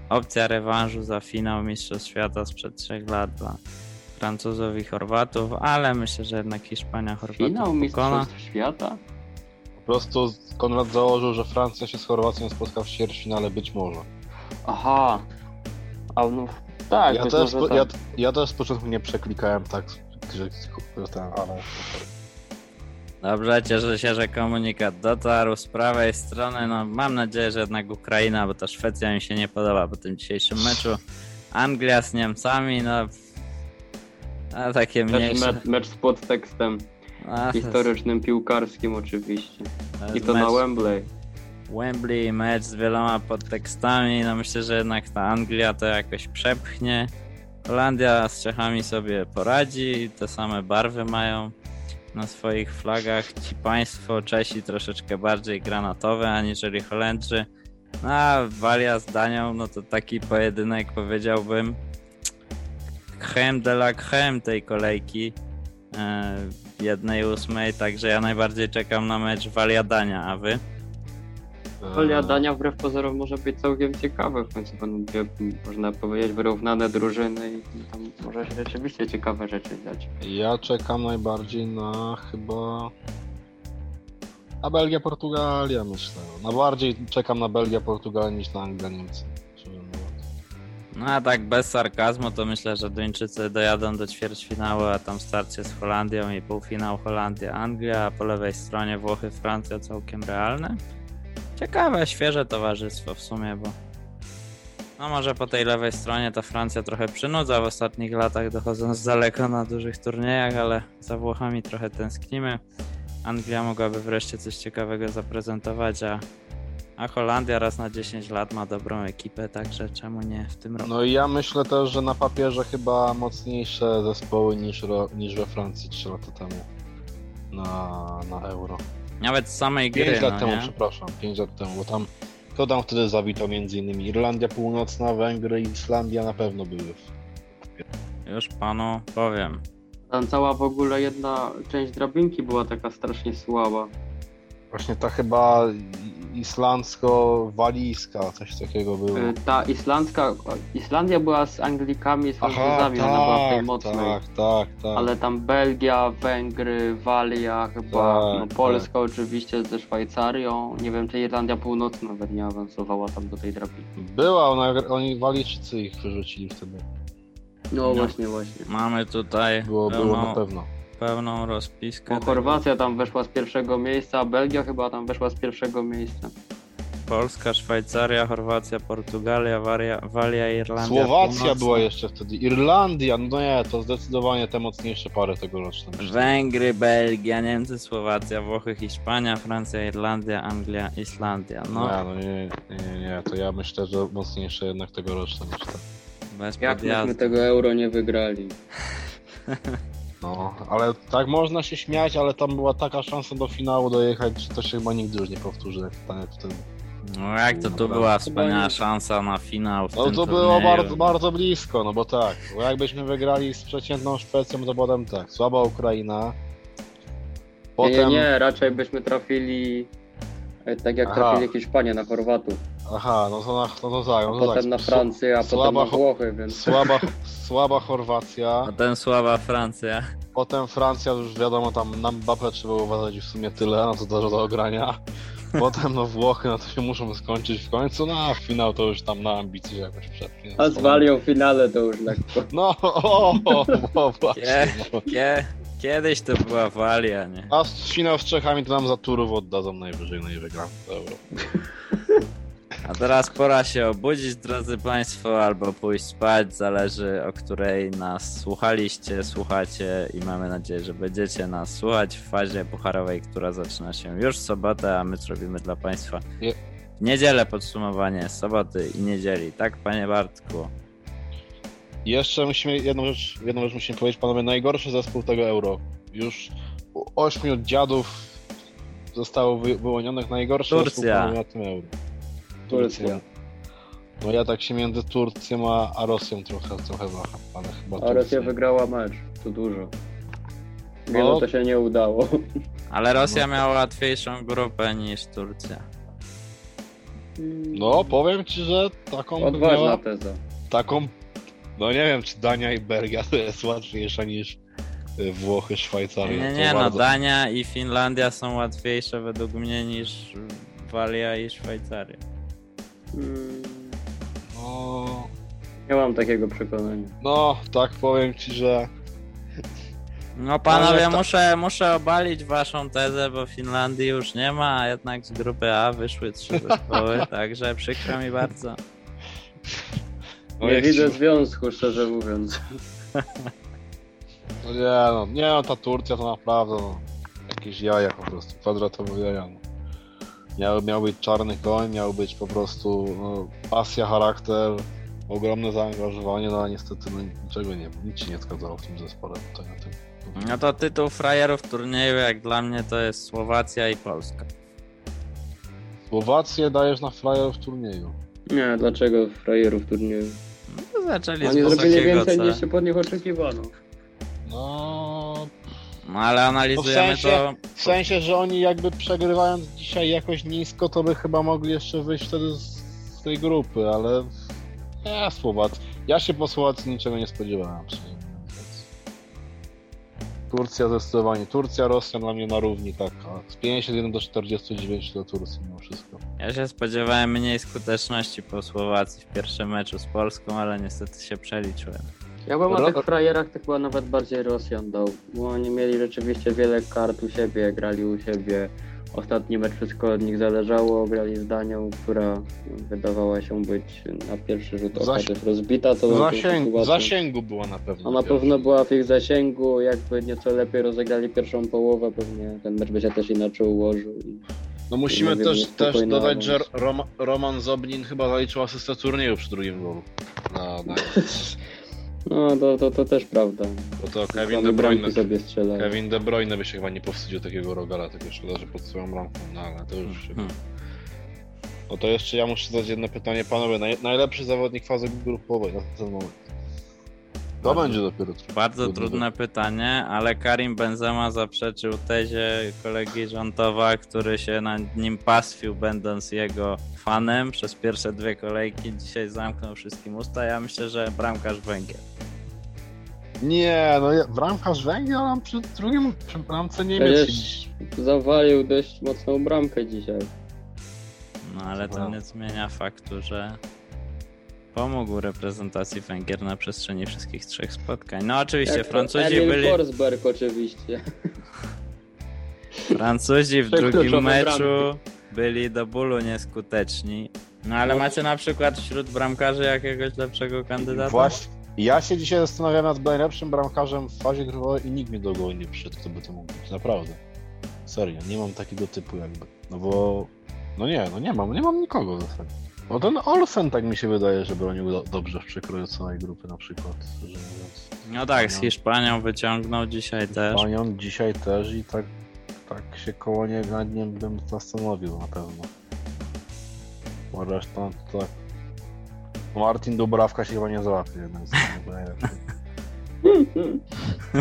Opcja rewanżu za finał Mistrzostw Świata sprzed trzech lat dla Francuzów i Chorwatów, ale myślę, że jednak Hiszpania Chorwatów Finał pokona. Mistrzostw Świata? Po prostu Konrad założył, że Francja się z Chorwacją spotka w ćwierćfinale być może. Aha. A no, tak, ja, też, może po- ja, tak. ja też z początku nie przeklikałem tak, że, że ten, ale Dobrze, cieszę się, że komunikat dotarł z prawej strony. No, mam nadzieję, że jednak Ukraina, bo to Szwecja mi się nie podoba po tym dzisiejszym meczu. Anglia z Niemcami, no. A takie Też mniejsze. mecz, mecz z podtekstem A, historycznym, piłkarskim oczywiście. I to na mecz Wembley. Wembley, mecz z wieloma podtekstami. No myślę, że jednak ta Anglia to jakoś przepchnie. Holandia z Czechami sobie poradzi, te same barwy mają na swoich flagach. Ci państwo Czesi troszeczkę bardziej granatowe aniżeli Holendrzy. No, a Walia z Danią, no to taki pojedynek powiedziałbym creme de la creme tej kolejki. E, jednej ósmej, także ja najbardziej czekam na mecz Walia-Dania, a wy? Kolia Dania wbrew pozorom może być całkiem ciekawe. W końcu będą dwie, można powiedzieć, wyrównane drużyny i tam może się rzeczywiście ciekawe rzeczy dziać. Ja czekam najbardziej na chyba. Na Belgia, Portugalia myślę. Na bardziej czekam na Belgia, Portugalię niż na Anglię, Niemcy. No a tak bez sarkazmu to myślę, że Duńczycy dojadą do ćwierćfinału, a tam starcie z Holandią i półfinał Holandia-Anglia, a po lewej stronie Włochy-Francja całkiem realne. Ciekawe, świeże towarzystwo w sumie, bo no może po tej lewej stronie ta Francja trochę przynudza w ostatnich latach, dochodząc daleko na dużych turniejach, ale za Włochami trochę tęsknimy. Anglia mogłaby wreszcie coś ciekawego zaprezentować, a, a Holandia raz na 10 lat ma dobrą ekipę, także czemu nie w tym roku? No i ja myślę też, że na papierze chyba mocniejsze zespoły niż, niż we Francji 3 lata temu na, na Euro. Nawet z samej 5 gry, lat no temu, nie? przepraszam, 5 lat temu, bo tam kto tam wtedy zawitał między innymi Irlandia Północna, Węgry i Islandia na pewno były. Już panu powiem. Tam cała w ogóle jedna część drabinki była taka strasznie słaba. Właśnie ta chyba islandzko-walijska, coś takiego było. Y, Ta islandzka, Islandia była z Anglikami, z Francuzami, ona była w tej mocnej. tak, tak, tak. Ale tam Belgia, Węgry, Walia chyba, Tak, no Polska oczywiście ze Szwajcarią. Nie wiem, czy Irlandia Północna nawet nie awansowała tam do tej drabinki. Była, ona, oni Walijczycy ich wyrzucili wtedy. No, właśnie, właśnie. Mamy tutaj Było, było na pełną, pewno. Pełną rozpiskę. Bo Chorwacja tam weszła z pierwszego miejsca, a Belgia chyba tam weszła z pierwszego miejsca. Polska, Szwajcaria, Chorwacja, Portugalia, Waria, Walia, Irlandia. Słowacja Północna, była jeszcze wtedy, Irlandia, no nie, to zdecydowanie te mocniejsze pary tegoroczne. Węgry, Belgia, Niemcy, Słowacja, Włochy, Hiszpania, Francja, Irlandia, Anglia, Islandia. No, nie, no nie, nie, nie, nie, to ja myślę, że mocniejsze jednak tegoroczne niż te. bez Jak myśmy tego euro nie wygrali? *laughs* No, ale tak można się śmiać, ale tam była taka szansa do finału dojechać, że to się chyba nigdy już nie powtórzy, jak tak wtedy. No jak to tu była wspaniała szansa na finał w No tym to było turnieju. bardzo, bardzo blisko, no bo tak, bo jakbyśmy wygrali z przeciętną Szwecją, to potem tak, słaba Ukraina, potem, Nie, nie, raczej byśmy trafili tak jak Aha. trafili Hiszpanie na Chorwatów, aha, no to, na, no to tak, no to potem tak, na Francję, a potem słaba na Cho- Włochy, więc Słaba, *laughs* słaba Chorwacja, Potem słaba Francja. potem Francja, już wiadomo, tam na Mbappé trzeba uważać w sumie tyle, no to dużo do ogrania. Potem no Włochy, no to się muszą skończyć w końcu, no a finał to już tam na ambicji jakoś przepnie. a z Walią w finale to już lekko. No, *laughs* o, o, o właśnie. Kie- No. Kie, kiedyś to była Walia, nie? A z finał z Czechami to nam za turów oddadzą najwyżej, no i wygram euro. *laughs* A teraz pora się obudzić, drodzy Państwo, albo pójść spać, zależy o której nas słuchaliście, słuchacie i mamy nadzieję, że będziecie nas słuchać w fazie pucharowej, która zaczyna się już w sobotę, a my zrobimy dla Państwa w niedzielę podsumowanie soboty i niedzieli. Tak, Panie Bartku? Jeszcze musimy, jedną rzecz, jedną rzecz musimy powiedzieć, panowie, najgorszy zespół tego euro. Już ośmiu dziadów zostało wy, wyłonionych najgorszy zespół Turcja. panowie, na tym euro. Turcja. No ja tak się między Turcją a, a Rosją trochę, trochę waham, chyba A Rosja wygrała mecz, to dużo. Wielu No. to się nie udało. Ale Rosja No. miała łatwiejszą grupę niż Turcja. No, powiem ci, że taką Odważna miała, teza. taką, no nie wiem, czy Dania i Belgia to jest łatwiejsza niż y, Włochy, Szwajcaria. Nie, To nie, no bardzo- Dania i Finlandia są łatwiejsze według mnie niż Walia i Szwajcaria. Mm, No, Nie mam takiego przekonania. no, tak powiem ci, że No panowie, Ale to- muszę, muszę obalić waszą tezę, bo Finlandii już nie ma, a jednak z grupy A wyszły trzy zespoły, *laughs* także przykro mi bardzo. No, nie widzę ci- związku, szczerze mówiąc. No nie no, nie no, ta Turcja to naprawdę no, jakieś jaja po prostu, kwadratowe jaja. No. Miał, miał być czarny koń, miał być po prostu no, pasja, charakter, ogromne zaangażowanie, no a niestety no, niczego nie było, nic się nie zgadzało w tym zespole tutaj na tym. No to tytuł frajerów turnieju, jak dla mnie, to jest Słowacja i Polska. Słowację dajesz na flyer w turnieju. Nie, dlaczego frajerów turnieju? No, zaczęli Oni z zrobili więcej C. niż się pod nich oczekiwano. No, No ale analizujemy W sensie- to. w sensie, że oni jakby przegrywając dzisiaj jakoś nisko, to by chyba mogli jeszcze wyjść wtedy z, z tej grupy, ale nie, Słowac. Ja się po Słowacji niczego nie spodziewałem. więc- Turcja zdecydowanie. Turcja, Rosja dla mnie na równi taka. Z 51 do 49 do Turcji mimo wszystko. Ja się spodziewałem mniej skuteczności po Słowacji w pierwszym meczu z Polską, ale niestety się przeliczyłem. Ja bym o tych frajerach to chyba nawet bardziej Rosjan dał, bo oni mieli rzeczywiście wiele kart u siebie, grali u siebie. Ostatni mecz wszystko od nich zależało, grali z Danią, która wydawała się być na pierwszy rzut oka też rozbita. To W była zasięgu, była na pewno. A na pewno była w ich zasięgu, jakby nieco lepiej rozegrali pierwszą połowę, pewnie ten mecz by się też inaczej ułożył. No musimy Mówię, też, też dodać, że. Rom, Roman Zoblin chyba zaliczył asystę turnieju przy drugim golu. Na, *laughs* No to, to, to też prawda. bo to Kevin De Bruyne, sobie strzelają. Kevin De Bruyne by się chyba nie powstydził takiego rogala, tylko szkoda, że pod swoją bramką, no ale to już się... Hmm. No to jeszcze ja muszę zadać jedno pytanie, panowie, naj, najlepszy zawodnik fazy grupowej na ten moment. To Bardzo- będzie dopiero trudne. Bardzo Trudne pytanie, ale Karim Benzema zaprzeczył tezie kolegi Żontowa, który się nad nim pastwił, będąc jego fanem przez pierwsze dwie kolejki. Dzisiaj zamknął wszystkim usta. Ja myślę, że bramkarz Węgier. Nie, no ja, bramkarz Węgier, ale przy drugim, przy bramce. Przecież zawalił dość mocną bramkę dzisiaj. No ale to nie zmienia faktu, że pomógł reprezentacji Węgier na przestrzeni wszystkich trzech spotkań. No oczywiście, Jak Francuzi Emil byli. Forsberg oczywiście. Francuzi w drugim meczu byli do bólu nieskuteczni. No ale macie na przykład wśród bramkarzy jakiegoś lepszego kandydata? Właśnie. Ja się dzisiaj zastanawiam nad najlepszym bramkarzem w fazie grupowej i nikt mi do głowy nie przyszedł, kto by to mógł być. Naprawdę. Serio, nie mam takiego typu jakby. No bo... No nie, no nie mam, nie mam nikogo w zasadzie. No ten Olsen tak mi się wydaje, że bronił do, dobrze w przekroju całej grupy na przykład. No tak, z. Hiszpanią wyciągnął dzisiaj też. Panią dzisiaj też i tak, tak się koło niego nad nim bym zastanowił na pewno. Bo reszta to tak. Martin Dubrawka się chyba nie załapie jednak z tego najlepszych.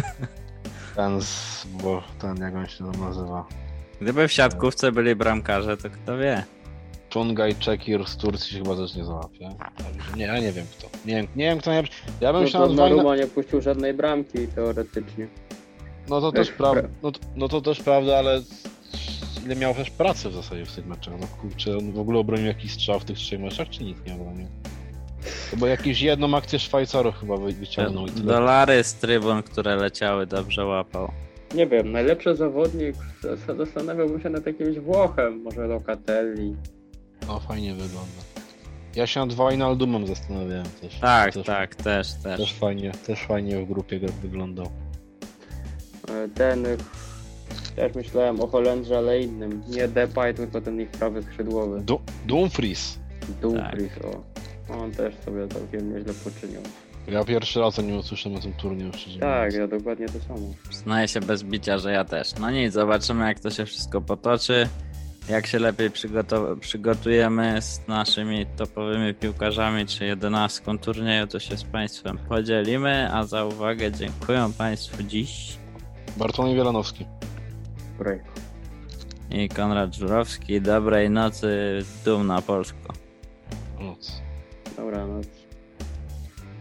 *laughs* Ten z, bo ten jak on się tam nazywa. Gdyby w siatkówce byli bramkarze, to kto wie? Tungaj Czekir z Turcji się chyba też nie załapie. Nie, ja nie wiem kto. Nie wiem, nie wiem kto najlepszy. Ja bym No się to na. Donnarumma nie puścił żadnej bramki teoretycznie. No to też prawda, pra- no, to- no to też prawda, ale ile miał też pracy w zasadzie w tych meczach? No kurczę, on w ogóle obronił jakiś strzał w tych trzech meczach, czy nic nie obronił? Bo jakąś jedną akcję Szwajcarów chyba wy- wyciągnął i tyle. Dolary z trybun, które leciały, dobrze łapał. Nie wiem, najlepszy zawodnik, zastanawiałbym się nad jakimś Włochem, może Locatelli. No fajnie wygląda. Ja się nad Wijnaldumem zastanawiałem też. Tak, też, tak, też, też. Też fajnie, też fajnie w grupie gr- wyglądał. E, Ten, e, też myślałem o Holendrze, ale innym. Nie Depay, tylko ten ich prawy skrzydłowy. Du Dumfries. Dumfries, o. On też sobie całkiem nieźle poczynił. Ja pierwszy raz o nim usłyszałem na tym turnieju, Tak, ja dokładnie to samo. Przyznaję się bez bicia, że ja też. No nic, zobaczymy jak to się wszystko potoczy. Jak się lepiej przygotujemy z naszymi topowymi piłkarzami czy jedenastką turnieju, to się z Państwem podzielimy. A za uwagę dziękuję Państwu dziś. Bartłomiej Wielanowski. Break. I Konrad Żurowski. Dobrej nocy, dumna Polsko. Noc. Dobranoc.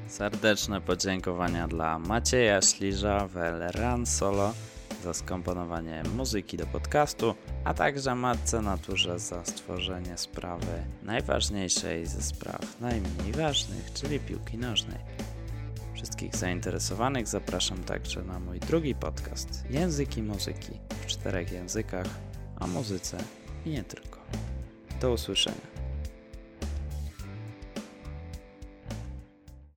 Serdeczne podziękowania dla Macieja Śliża w El Ran Solo za skomponowanie muzyki do podcastu, a także Matce Naturze za stworzenie sprawy najważniejszej ze spraw najmniej ważnych, czyli piłki nożnej. Wszystkich zainteresowanych zapraszam także na mój drugi podcast Języki Muzyki w czterech językach, a muzyce i nie tylko. Do usłyszenia.